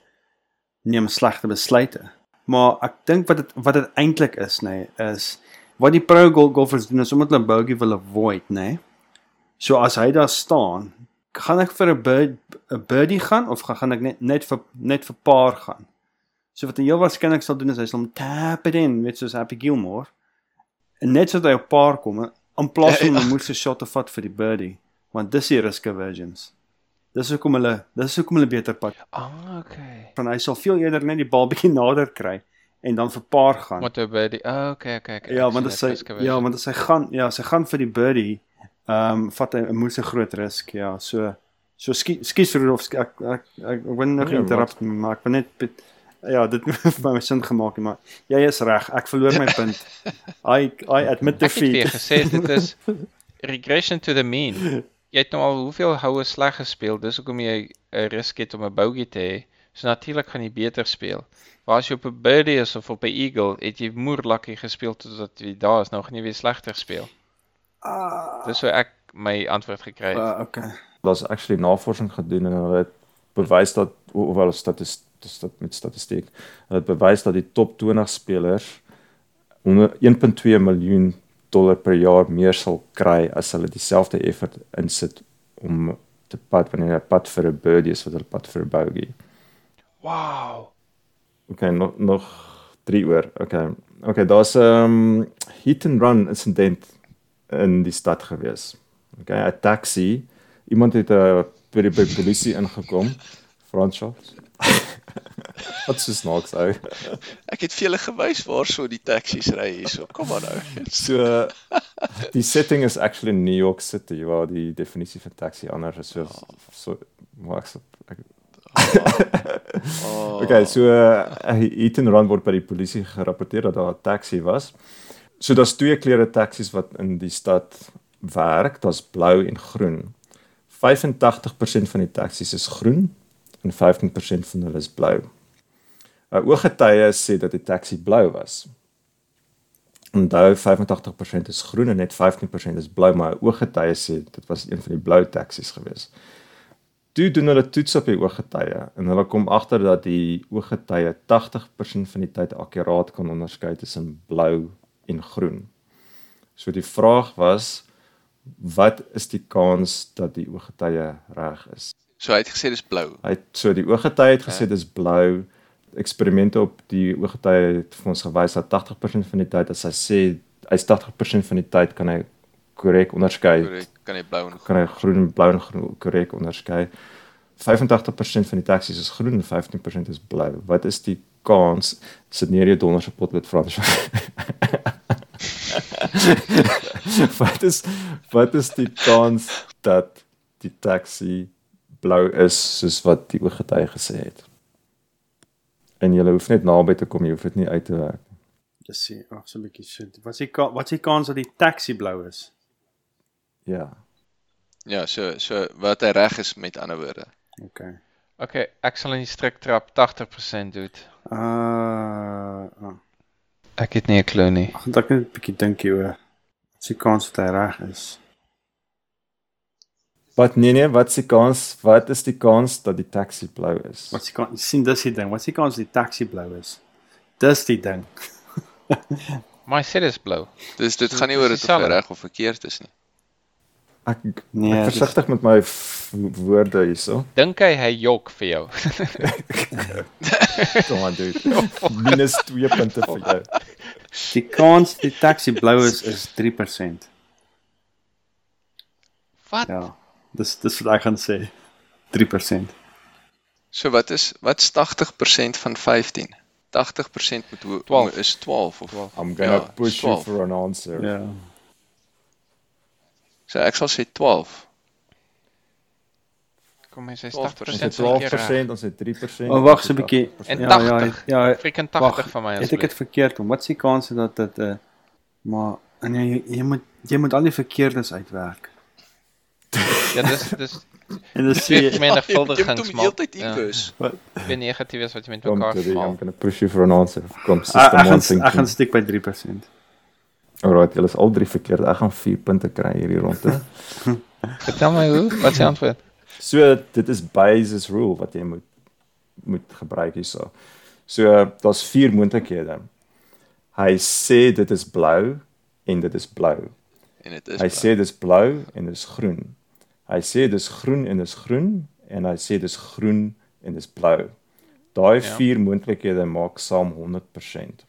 neem slegte besluite. Maar ek dink wat dit wat dit eintlik is, nê, nee, is wat die pro golf golfers doen is omdat hulle bogey wil avoid, nê. Nee. So as hy daar staan, gaan ek vir 'n bird 'n birdie gaan of gaan, gaan ek net net vir net vir paar gaan. So wat hy heel waarskynlik sal doen is hy sal hom tap it in, weet soos Happy Gilmore. En net sodat hy op paar kom, in plaas van om ja. 'n moeilike shot te vat vir die birdie, want dis die risk aversions. Dis hoekom hulle dis hoekom hulle beter pad. Ah, okay. Van hy sal veel eerder net die bal bietjie nader kry en dan vir paar gaan. Wat oor by die Ah, okay, okay, okay. Ja, want as dit hy ja, want as hy gaan ja, as hy gaan vir die birdie, ehm um, vat hy 'n moeilike groot risk, ja. So so skies vir of ek ek ek, ek wil nog Ja, interrupt maar ek wil net bet, ja, dit het my sin gemaak, nie, maar jy is reg. Ek verloor my punt. I I admit Ek het defeat. gesê dit is regression to the mean. Jy het nou al hoeveel houe sleg gespeel, dis hoekom jy 'n risk het om 'n bogey te hê. So natuurlik gaan jy beter speel. Maar as jy op 'n birdie is of op 'n eagle, het jy moer lucky gespeel totdat jy daar is, nou gaan jy weer slegter speel. Ah, Dis hoe ek my antwoord gekry het. uh, okay. Daar's actually navorsing gedoen en hulle het bewys dat hoewel statis stat met statistiek, hulle het bewys dat die top 20 spelers onder 1.2 miljoen dollar per jaar meer sal kry as hulle dieselfde effort insit om te pad wanneer hulle pad vir 'n birdie is wat hulle pad vir 'n bogey. Wow. Okay, nog nog 3 oor. Okay. Okay, daar's 'n um, hit and run incident in die stad gewees. Okay, 'n taxi. Iemand het 'n uh, by die by polisie ingekom. Franchise. Wat so snaaks ou. Ek het vir julle gewys waarso die taksies ry hierso. Kom maar nou. So die setting is actually in New York City waar die definisie van taxi anders is. So so maar ek, ek Oh. Okay, so uh, hit and run word by die polisie gerapporteer dat daar 'n taxi was. So daar's twee kleure taksies wat in die stad werk, daar's blou en groen. 85% van die taksies is groen en 15% van hulle is blou. 'n Ooggetuie sê dat die taxi blou was. Onthou 85% is groen en net 15% is blou, maar ooggetuie sê dit was een van die blou taksies gewees toe doen hulle toets op die ooggetuie en hulle kom agter dat die ooggetuie 80% van die tyd akkuraat kan onderskei tussen blou en groen. So die vraag was wat is die kans dat die ooggetuie reg is? So hy het gesê dis blou. Hy het so die ooggetuie het gesê dis blou. Eksperimente op die ooggetuie het vir ons gewys dat 80% van die tyd as hy sê hy's 80% van die tyd kan hy korrek onderskei Korrek, kan hy blou en kan hy groen en blou en groen korrek onderskei. 85% van die taksies is groen en 15% is blou. Wat is die kans sit neer jou donder se pot met Frans? wat is wat is die kans dat die taxi blou is soos wat die ooggetuie gesê het? En jy hoef net naby te kom, jy hoef dit nie uit te werk. Dis sê, ag so 'n bietjie shit. Wat is die wat is die kans dat die taxi blou is? Ja. Ja, so so wat hy reg is met ander woorde. Okay. Okay, ek sal in die strik trap 80% doen. Uh, uh Ek het nie 'n klou nie. Ag, ek net 'n bietjie dink hier oor. Wat die kans dat hy reg is? Wat nee nee, wat die kans? Wat is die kans dat die taxi blou is? Wat die kans? sien dis die ding. Wat die kans die taxi blou is? Dis die ding. My sê dis blou. Dis dit gaan nie oor dit of reg of verkeerd is nie. Ek Nee, ek dis- versigtig met my woorde hierso. Dink hy hy jok vir jou? Kom aan dude. Minus 2 punte vir jou. Die kans die taxi blou is is 3%. Wat? Ja. Dis dis wat ek gaan sê. 3%. So wat is wat's 80% van 15? 80% moet hoe 12. is 12 of I'm gonna Ja, push you 12. for an answer. Ja. So ek sal sê 12. Kom hy sê 12%. Ons 80% het sal keer 12%, ons het 3%. Oh, wag so 'n bietjie. 80%. En Ja, ja, 80. ja. Freaking Wag, 80 van my Het ek dit verkeerd om? Wat die kans dat dit uh maar nee, jy, jy moet jy moet al die verkeerdes uitwerk. Ja, dis dis En dis sê Jy moet vermenigvuldigings hom maak. heeltyd Ja, inbus. twee negatief is wat jy met Kom, mekaar Teddy, I'm vermaak. gonna push you for an answer. Kom, ek system ek gaan one ek gaan stik by 3%. Alright, julle is al drie verkeerd. Ek gaan 4 punte kry hierdie ronde. Vertel my hoe, wat is die antwoord? So dit is Bayes' rule wat jy moet moet gebruik hierso. So daar's vier moontlikhede. Hy sê dit is blou en dit is blou. En dit is Hy blou. sê dis blou en dis groen. Hy sê dis groen en dis groen en hy sê dis groen en dis blou. Daai Ja. vier moontlikhede maak saam 100%.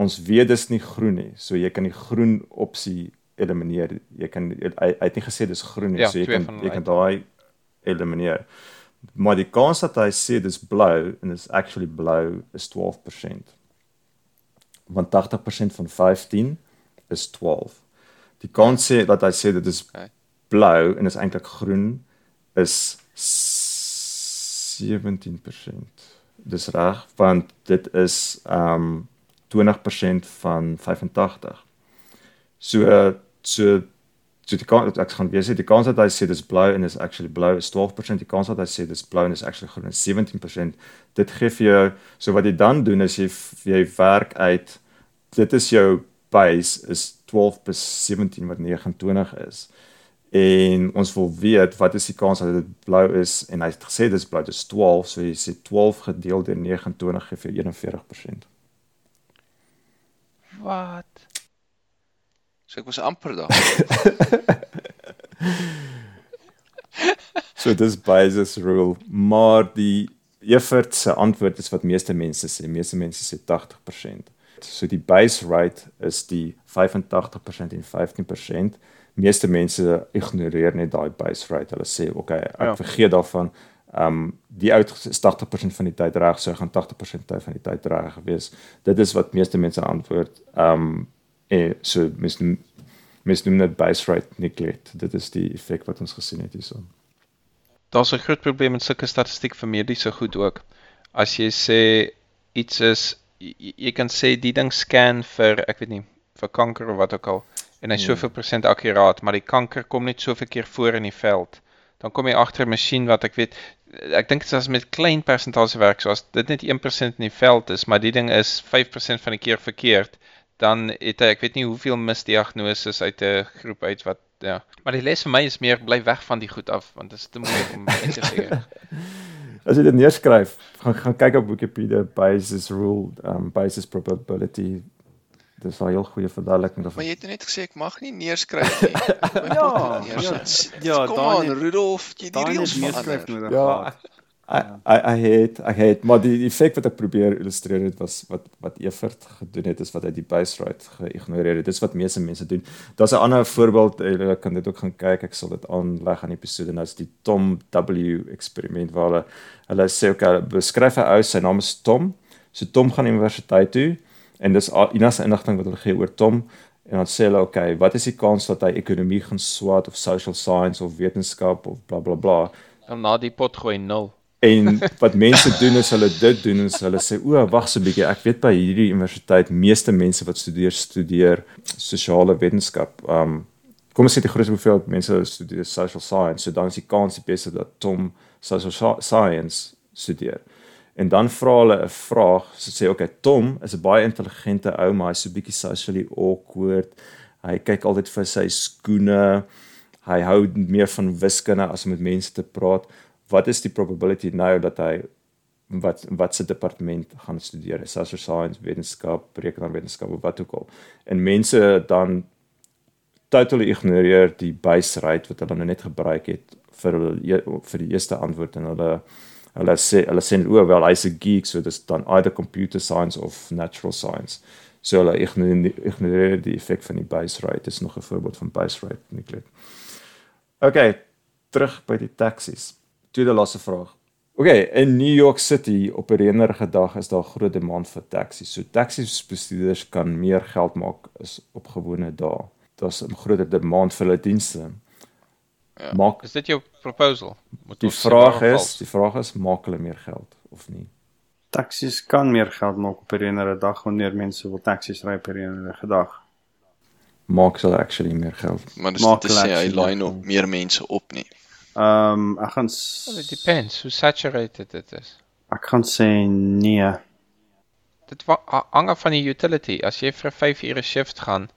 Ons weet dis nie groen nie, so jy kan die groen opsie elimineer. Jy kan hy, hy het nie gesê dis groen nie, Ja, so jy kan jy kan daai elimineer. Maar die kans dat hy sê dis blou en dis actually blou is 12%. Want 80% van 15 is 12. Die kans sê dat hy sê dit is Okay. blou en is eintlik groen is 17%. Dis reg want dit is um 20% van 85. So so so die kans ek gaan weer sê die kans dat hy sê dis blou en is actually blou is 12%, die kans dat hy sê dis blou en is actually groen is 17%. Dit gee vir jou so wat jy dan doen is jy jy werk uit dit is jou base is 12 plus 17 wat 29 is. En ons wil weet wat is die kans dat dit blou is en hy het gesê dis blou, dis 12, so jy sê 12 gedeel deur 29 gee vir jou 41%. Wat? So ek was amper daar. So dis Bayes' rule, maar die Evert se antwoord is wat meeste mense sê. Meeste mense sê 80%. So die base rate is die 85% en 15%. Meeste mense ignoreer net daai base rate. Hulle sê, "Oké, okay, ek ja. vergeet daarvan. Ehm um, die is 80% van die tyd reg, so ek gaan 80% tyd van die tyd reg wees." Dit is wat meeste mense antwoord. Ehm um, en so mense mense noem dit base rate neglect. Dit is die effek wat ons gesien het hierso. Daar's 'n groot probleem met sulke statistiek vir mediese goed ook. As jy sê iets is jy, jy kan sê die ding scan vir ek weet nie, vir kanker of wat ook al en hy's Hmm. soveel persent akkuraat, maar die kanker kom net soveel keer voor in die veld. Dan kom jy agter 'n masjien wat ek weet ek dink dit is as met klein persentasie werk, so as dit net 1% in die veld is, maar die ding is 5% van die keer verkeerd, dan het hy ek weet nie hoeveel misdiagnoses uit 'n groep uit wat ja. Maar die les vir my is meer bly weg van die goed af want dit is te moeilik om uit te figure. As jy dit neerskryf, gaan gaan kyk op Wikipedia Bayes' rule, um Bayes' probability. Dis 'n heel goeie verduideliking Maar daarvan. jy het net gesê ek mag nie neerskryf nie. Ja, moet neersit. ja, Kom Daniel- aan, Rudolf, jy die reëls net neerskryf nodig. Ja, gehad. ek ek ek het ek het maar die effek wat ek probeer illustreer het was wat wat Evert gedoen het is wat hy die base rate geïgnoreer het. Dis wat meeste mense doen. Daar's 'n ander voorbeeld, jy kan dit ook gaan kyk. Ek sal dit aanleg aan die episode. Nou is die Tom W eksperiment waar hulle hulle sê hulle beskryf 'n ou, sy naam is Tom. So Tom gaan universiteit toe en dis al- enigste inligting wat hulle gee oor Tom en dan sê hulle okay, wat is die kans dat hy ekonomie gaan swaat of social science of wetenskap of bla bla bla. Dan na die pot gooi 0. En wat mense doen is hulle dit doen is hulle sê o, wag so 'n bietjie. Ek weet by hierdie universiteit meeste mense wat studeer studeer sosiale wetenskap. Um kom ons sê die grootste hoeveelheid mense studeer social science, so dan is die kans die beste dat Tom social sci- science studeer. En dan vra hulle 'n vraag, so sê okay, Tom is 'n baie intelligente ou, maar hy's so bietjie socially awkward. Hy kyk altyd vir sy skoene. Hy hou meer van wiskunde as om met mense te praat. Wat is die probability nou dat hy wat wat se departement gaan studeer? Social science, wetenskap, rekenaarwetenskap of wat ook al. En mense dan totally ignoreer die base rate wat hulle nou net gebruik het vir hulle e- vir die eerste antwoord en hulle hulle sê hulle sê o wel hy's 'n geek so dis dan either computer science of natural science. So hulle ignoreer die effek van die base rate. Dis nog 'n voorbeeld van base rate Niklet. Okay, terug by die taxis. Tweede laaste vraag. Okay, in New York City op 'n reënerige dag is daar groot demand vir taksies. So taxi-bestuurders kan meer geld maak as op gewone dae. Daar's 'n groter demand vir hulle dienste. Ja. Maak Is dit jou proposal? Moet die vraag is, die vraag is maak hulle meer geld of nie? Taksies kan meer geld maak op 'n reënerige dag wanneer mense wil taksies ry op 'n reënerige dag. Maak hulle actually meer geld? Maar dis Maak te sê hy actually laai meer mense op nie. Ehm um, ek gaan Well, it depends hoe saturated dit is. ek gaan sê nee. Dit hang af van die utility. As jy vir 'n 5 ure shift gaan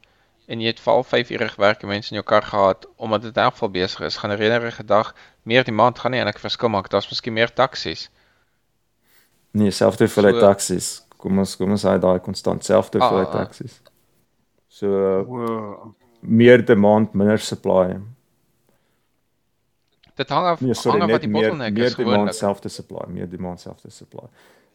en jy het vir al 5 ure gewerk en mense in jou kar gehad omdat dit in elk geval besig is, gaan 'n reënerige dag meer die maand gaan nie eintlik verskil maak. Daar's miskien meer taksies. Nee, selfde hoeveelheid So- taksies. Kom ons kom ons hy daai konstant selfde Ah, hoeveelheid ah. taksies. So Wow. meer demand, minder supply. Dit hang af Nee, sorry, hang af wat net die meer bottleneck meer is demand, gewoonlik. selfde supply, meer demand, selfde supply.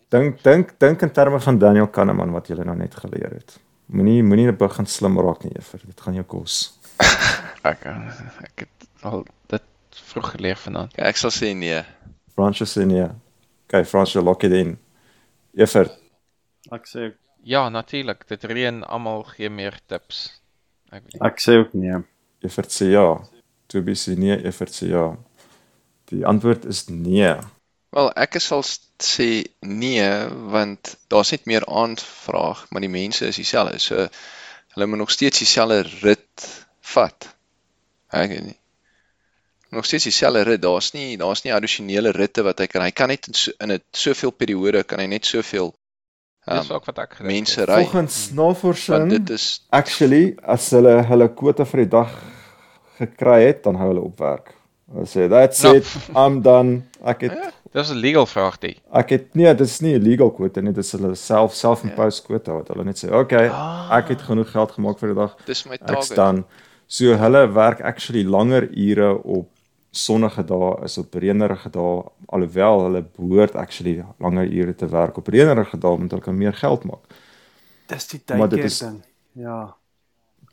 Dink dink dink in terme van Daniel Kahneman wat jy nou net geleer het. Moenie moenie begin slim raak nie, Ever. Dit gaan jou kos. Ek ek het al dit vroeg geleer vanaand. Ja, ek sal sê nee. Francis sê nee. Okay, Francis lock it in. Ever. Ek sê Ja, natuurlik. Dit reën almal gee meer tips. Ek weet ek sê ook nee. Ever sê ja. Toby sê nee, Ever sê ja. Die antwoord is nee. Wel, ek sal sê nee want daar's net meer aanvraag, maar die mense is dieselfde. So hulle moet nog steeds dieselfde rit vat. Ek weet nie. Nog steeds dieselfde rit. Daar's nie daar's nie addisionele ritte wat hy kan. Hy kan net in so, in 'n soveel periode kan hy net soveel Dis um, ook wat ek gedink mense ry. Volgens Want navorsing dit is Actually, as hulle hulle kwota vir die dag gekry het, dan hou hulle op werk. Hulle sê that's Nou. it, I'm done. Ek het Dis 'n legal vraag die. ek het nee, dit is nie 'n legal kwota nie, dit is hulle self self-imposed kwota wat hulle net sê, okay, ek het genoeg geld gemaak vir die dag. dis my target. dan. So hulle werk actually langer ure op sonnige dae as op reënerige dae alhoewel hulle behoort actually langer ure te werk op reënerige dae want hulle kan meer geld maak. Dis die dit tydkeer is- ding. Ja.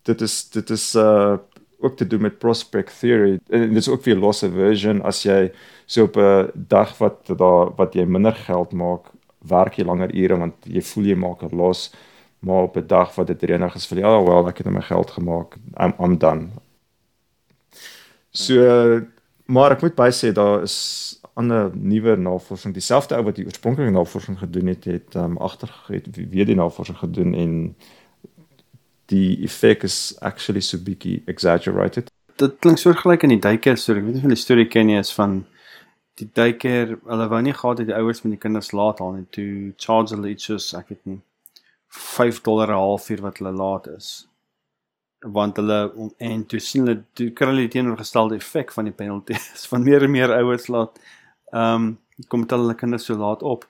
dit is dit is uh ook te doen met prospect theory. En dit is ook weer loss aversion as jy so op 'n dag wat daar wat jy minder geld maak, werk jy langer ure want jy voel jy maak 'n los, maar op 'n dag wat dit reënig is, vir ja, wel, ek het nou my geld gemaak. I'm I'm done. So maar ek moet by sê daar is ander nuwe navorsing, dieselfde ou wat die oorspronklike navorsing gedoen het, het um, agter het weer die navorsing gedoen en die effek is actually so bietjie exaggerated. Dit klink soortgelyk in die duiker storie. Ek weet nie of jy die storie ken nie is van die duiker, hulle wou nie gehad het die ouers met die kinders laat haal nie. Toe charge hulle iets soos ek weet nie 5 dollar 'n halfuur wat hulle laat is. Want hulle en toe sien hulle toe kry hulle die teenoorgestelde effek van die penalties van meer en meer ouers laat ehm um, kom tel hulle kinders so laat op.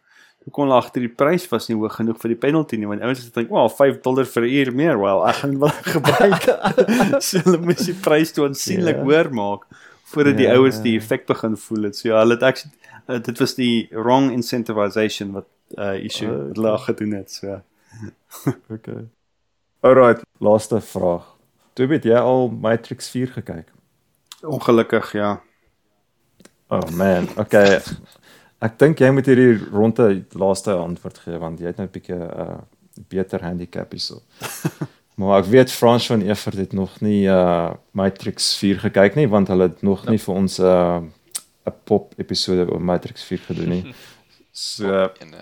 Toe kon hulle agter die prys was nie hoog genoeg vir die penalty nie want ouers het gedink, "Wel, 5 dollar vir 'n uur meer, wel, ek gaan wel gebruik." so hulle moes die prys toe aansienlik Ja. hoër maak voordat die Ja, ouers ja. die effek begin voel het. So ja, hulle het actually uh, dit was die wrong incentivization wat uh issue Oh, hulle al gedoen het. So Okay. Alright, laaste vraag. Toe het jy al Matrix 4 gekyk? ongelukkig ja. Oh man, okay. Ek dink jy moet hierdie ronde laaste antwoord gee want jy het nou 'n bietjie 'n uh, beter handicap hierso. maar ek weet Frans van Evert het nog nie uh Matrix 4 gekyk nie want hulle het nog nie vir ons 'n uh, 'n pop episode oor Matrix 4 gedoen nie. So uh,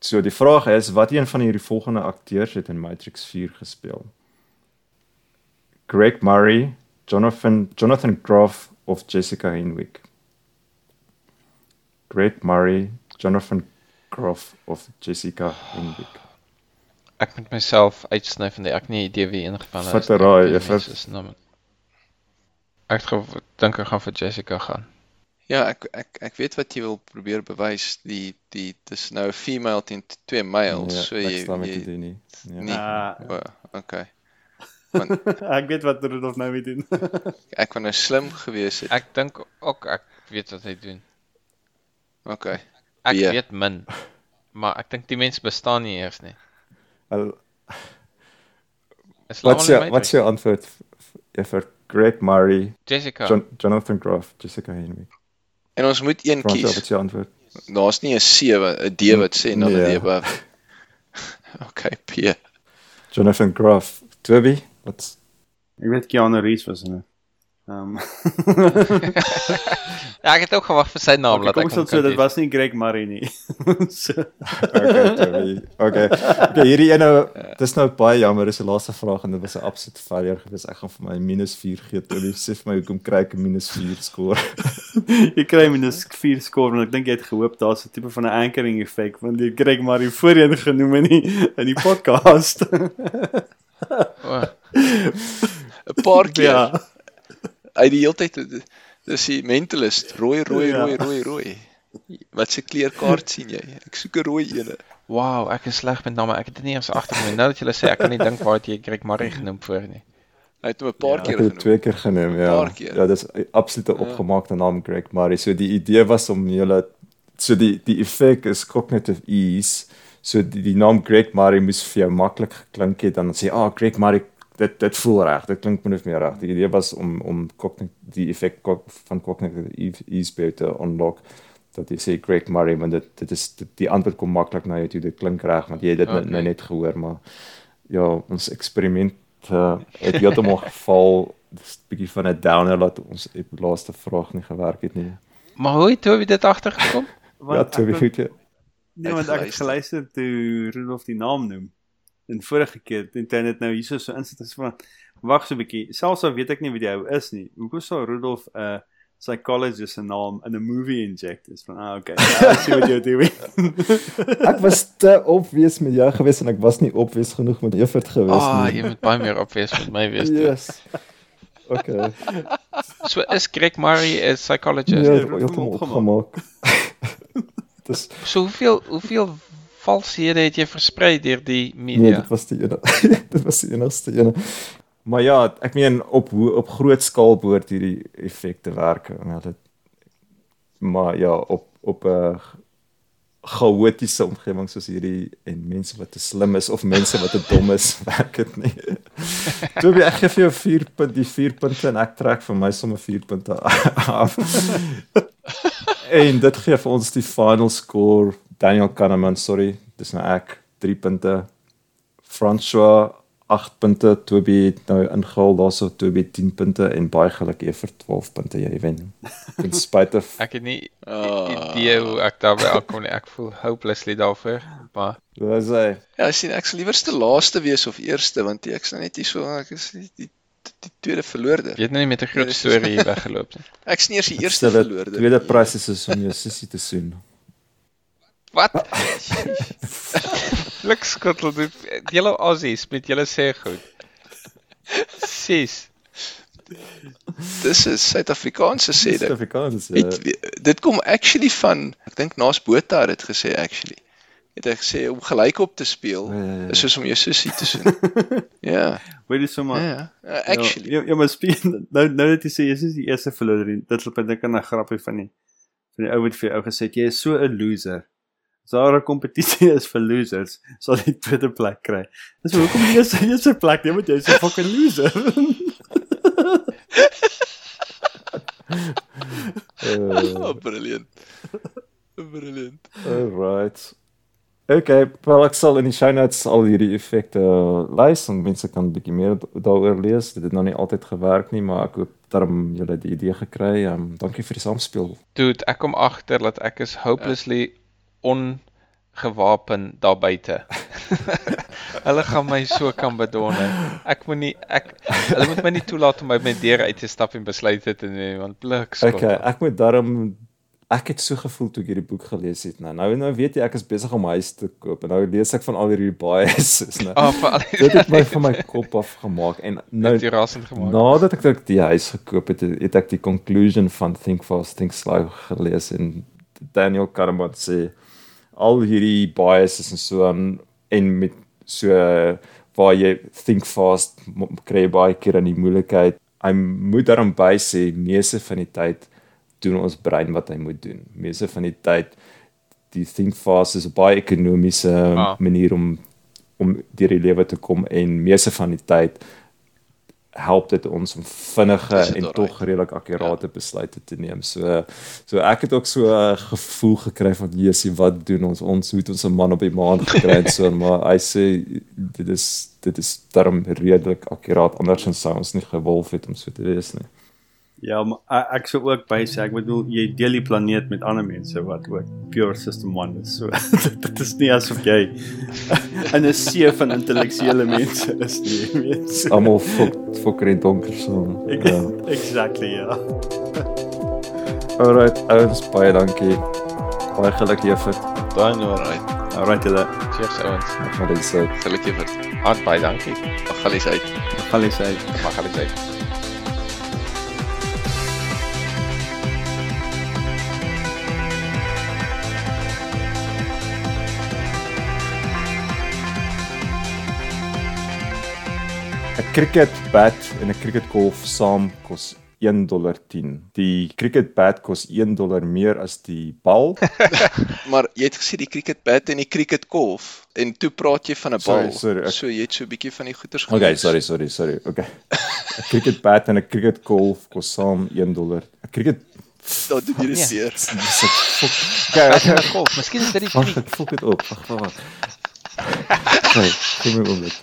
so die vraag is wat een van hierdie volgende akteurs het in Matrix 4 gespeel? Greg Murray, Jonathan Jonathan Groff of Jessica Henwick? Greg Murray, Jonathan Groff of Jessica Henwick? Ek moet myself uitsny van die ek nie idee wie Vat is 'n raai, juffrou. se name. Ek dink ek gaan vir Jessica gaan. ja, ek ek ek weet wat jy wil probeer bewys. Die die dis nou 'n female teen t- twee males. so Ja, ek jy staan met jy dit nie. Ja. Nee. Uh, o, okay. Want Ek weet wat Rudolf nou weer doen. ek wou nou slim gewees het. Ek dink ook ek weet wat hy doen. Okay. Ek Ja. weet min. Maar ek dink die mens bestaan nie eers nie. Jou in wat's Matrix? jou antwoord vir Greg Murray, Jessica. John, Jonathan Groff, Jessica Henry? En ons moet een Frans, kies. wat's jou antwoord? Daar's nie 'n C wat 'n D wat sê na 'n Nee. D wat Okay, P. Jonathan Groff. Toby, wat's Ek weet Keanu Reeves was in dit. Ehm Ja, ek het ook gewag vir sy naam okay, laat kom ek ons sê dit was nie Greg Murray nie. so, Okay, Toby. Okay. Okay, hierdie ene, dis nou baie jammer, dis die laaste vraag en dit was 'n absolute failure geweest. Ek gaan vir my minus 4 gee. Toby sê vir my hoekom kry ek 'n minus 4 score? jy kry minus 4 score en ek dink jy het gehoop daar's 'n tipe van 'n anchoring effek want jy Greg Murray voorheen genoem in die in die podcast. 'n Paar keer. ja. Hy die hele tyd dis die mentalist, rooi, rooi, Ja. rooi, rooi, rooi. Wat se kleurkaart sien jy? Ek soek 'n rooi ene. Wow, ek is sleg met name. Ek het dit nie eers agtergekom. Nou dat jy sê ek kan nie dink waar het jy Greg Murray genoem voor nie. Hy het hom 'n paar Ja, keer Ek het dit genoem. twee keer genoem, ja. Paar keer. Ja, dis absolute opgemaakte naam Greg Murray. So die idee was om julle so die die effek is cognitive ease. So die, die naam Greg Murray moes vir jou maklik geklink het dan sê, "Ah, oh, Greg Murray dit dit voel reg. Dit klink min of meer reg." Die idee was om om die effek van cognitive ease- by te unlock dat jy sê Greg Murray want dit dit is dit, die antwoord kom maklik na jou toe. Dit klink reg want jy het dit okay. Nou net gehoor, maar ja, ons eksperiment uh, het heeltemal geval. Dis 'n bietjie van 'n downer dat ons die laaste vraag nie gewerk het nie. Maar hoe het Toby dit agtergekom? ja, Toby ek- goed. Ja. Nee, want ek het geluister toe Rudolf die naam noem. En vorige keer hy dit nou hierso so insit is van wag so 'n bietjie. Selfs al weet ek nie wie die ou is nie. Hoekom sou Rudolf 'n uh, psychologist se naam in 'n movie inject is van ah okay. Ja, ek sien wat jy doen. Ek was te obvious met jou gewees en ek was nie obvious genoeg met Evert gewees Ah, nie. jy moet baie meer opwees met my wees. Yes. Okay. So is Greg Murray 'n Ja, psychologist. dit dit het het hom opgemaak. Dis So hoeveel hoeveel valshede het jy versprei deur die nee, media? dit was die ene. dit was die enigste ene. Maar ja, ek meen op hoe- op groot skaal behoort hierdie effekte werk. Ja, dit maar ja, op op 'n chaotiese omgewing soos hierdie en mense wat te slim is of mense wat te dom is, werk dit nie. Toby, ek gee vir jou 4 punt, die 4 punte en ek trek vir my sommer 4 punte af. en dit gee vir ons die final score. Daniel Kahneman, sorry, dis nou ek 3 punte. François 8 punte, Toby nou ingehaal daarso Toby 10 punte en baie geluk vir 12 punte jy wen. In spite of Ek het nie Ah. idee hoe ek daarby aankom nie. Ek voel hopelessly daarvoor, maar was hy Ja, sien ek sal liewerste laaste wees of eerste want ek's nou net hier so ek is die die, die tweede verloorde. jy het nou nie met 'n groot dis- storie hier weggeloop nie. Ek's nie eers die eerste verloorde. Tweede prys is is om jou sussie te soen. Wat? Lukskottel dit julle Aussies met julle sê goed. Sis. Dis 'n Suid-Afrikaanse sê dit. Suid-Afrikaans. Het, dit kom actually van ek dink Naas Botha het dit gesê actually. Het hy gesê om gelyk op te speel Ja, ja, ja. is soos om jou sussie te soen. ja, Weet jy sommer ja, ja, actually. Ja, ja, maar speel nou nou dat jy sê jy is die eerste verloder en dit loop aan 'n grappie van die van die ou wat vir jou gesê jy is so 'n loser. As daar 'n kompetisie is vir losers, sal jy tweede plek kry. Dis so, hoekom jy is jy 'n plek, jy moet jy 'n fucking loser. Uh, Oh, brilliant. Brilliant. Alright. Okay, wel ek sal in die show notes al hierdie effekte lys en mense kan 'n bietjie meer daaroor lees. Dit het nog nie altyd gewerk nie, maar ek hoop daarom julle die idee gekry. Ehm um, dankie vir die saamspeel. Dude, ek kom agter dat ek is hopelessly ongewapen daar buite. hulle gaan my so kan bedonne. Ek moet nie ek hulle moet my nie toelaat om by my deur uit te stap en besluite te neem want blik skot. Okay, ek moet daarom ek het so gevoel toe ek hierdie boek gelees het. Nou nou nou weet jy ek is besig om 'n huis te koop en nou lees ek van al hierdie biases nou. Ah, vir al Dit het my van my kop af gemaak en nou gemaak. nadat ek dit die huis gekoop het, het ek die conclusion van Think Fast Think Slow gelees en Daniel Kahneman sê al hierdie biases en so aan en met so waar jy think fast kry baie keer in die moeilikheid. Hy moet daarom by sê meeste van die tyd doen ons brein wat hy moet doen. Meeste van die tyd die think fast is 'n baie ekonomiese Ah. manier om om deur die lewe te kom en meeste van die tyd help dit ons om vinnige en tog redelik akkurate besluite te neem. So so ek het ook so 'n gevoel gekry van Jessie, wat doen ons? Ons het ons 'n man op die maan gekry en so, maar hy sê dit is dit is daarom redelik akkuraat andersins sou ons nie gewolf het om so te wees nie. Ja, maar ek, ek sou ook by sê ek bedoel jy deel die planeet met ander mense wat ook pure system 1 is. So dit is nie asof jy in 'n see van intellektuele mense is nie, jy weet. Almal fok fokker en donker saam. Ja. Exactly, ja. Alright, ouens, baie dankie. Baie geluk juffrou. Dan nou. Alright, Alright, julle. Cheers ouens. Maar dit sê gelukkig vir Hard baie dankie. Magalies uit. Gaan jy sê. Mag alles uit. Cricket bat en 'n cricket golf saam kos 1 dollar 10. Die cricket bat kos 1 dollar meer as die bal. Maar jy het gesê die cricket bat en die cricket golf en toe praat jy van 'n Sorry, bal. sorry, ek- So jy het so 'n bietjie van die goeters Okay, gemix. sorry, sorry, sorry. Okay. 'n Cricket bat en 'n cricket golf kos saam 1 dollar. 'n Cricket Dan doen jy dit Nee. seer. dis ek fok. Okay, okay. golf. Miskien is dit die Wag, tweet. ek fok dit op. Wag, wag. Okay, kom maar om dit.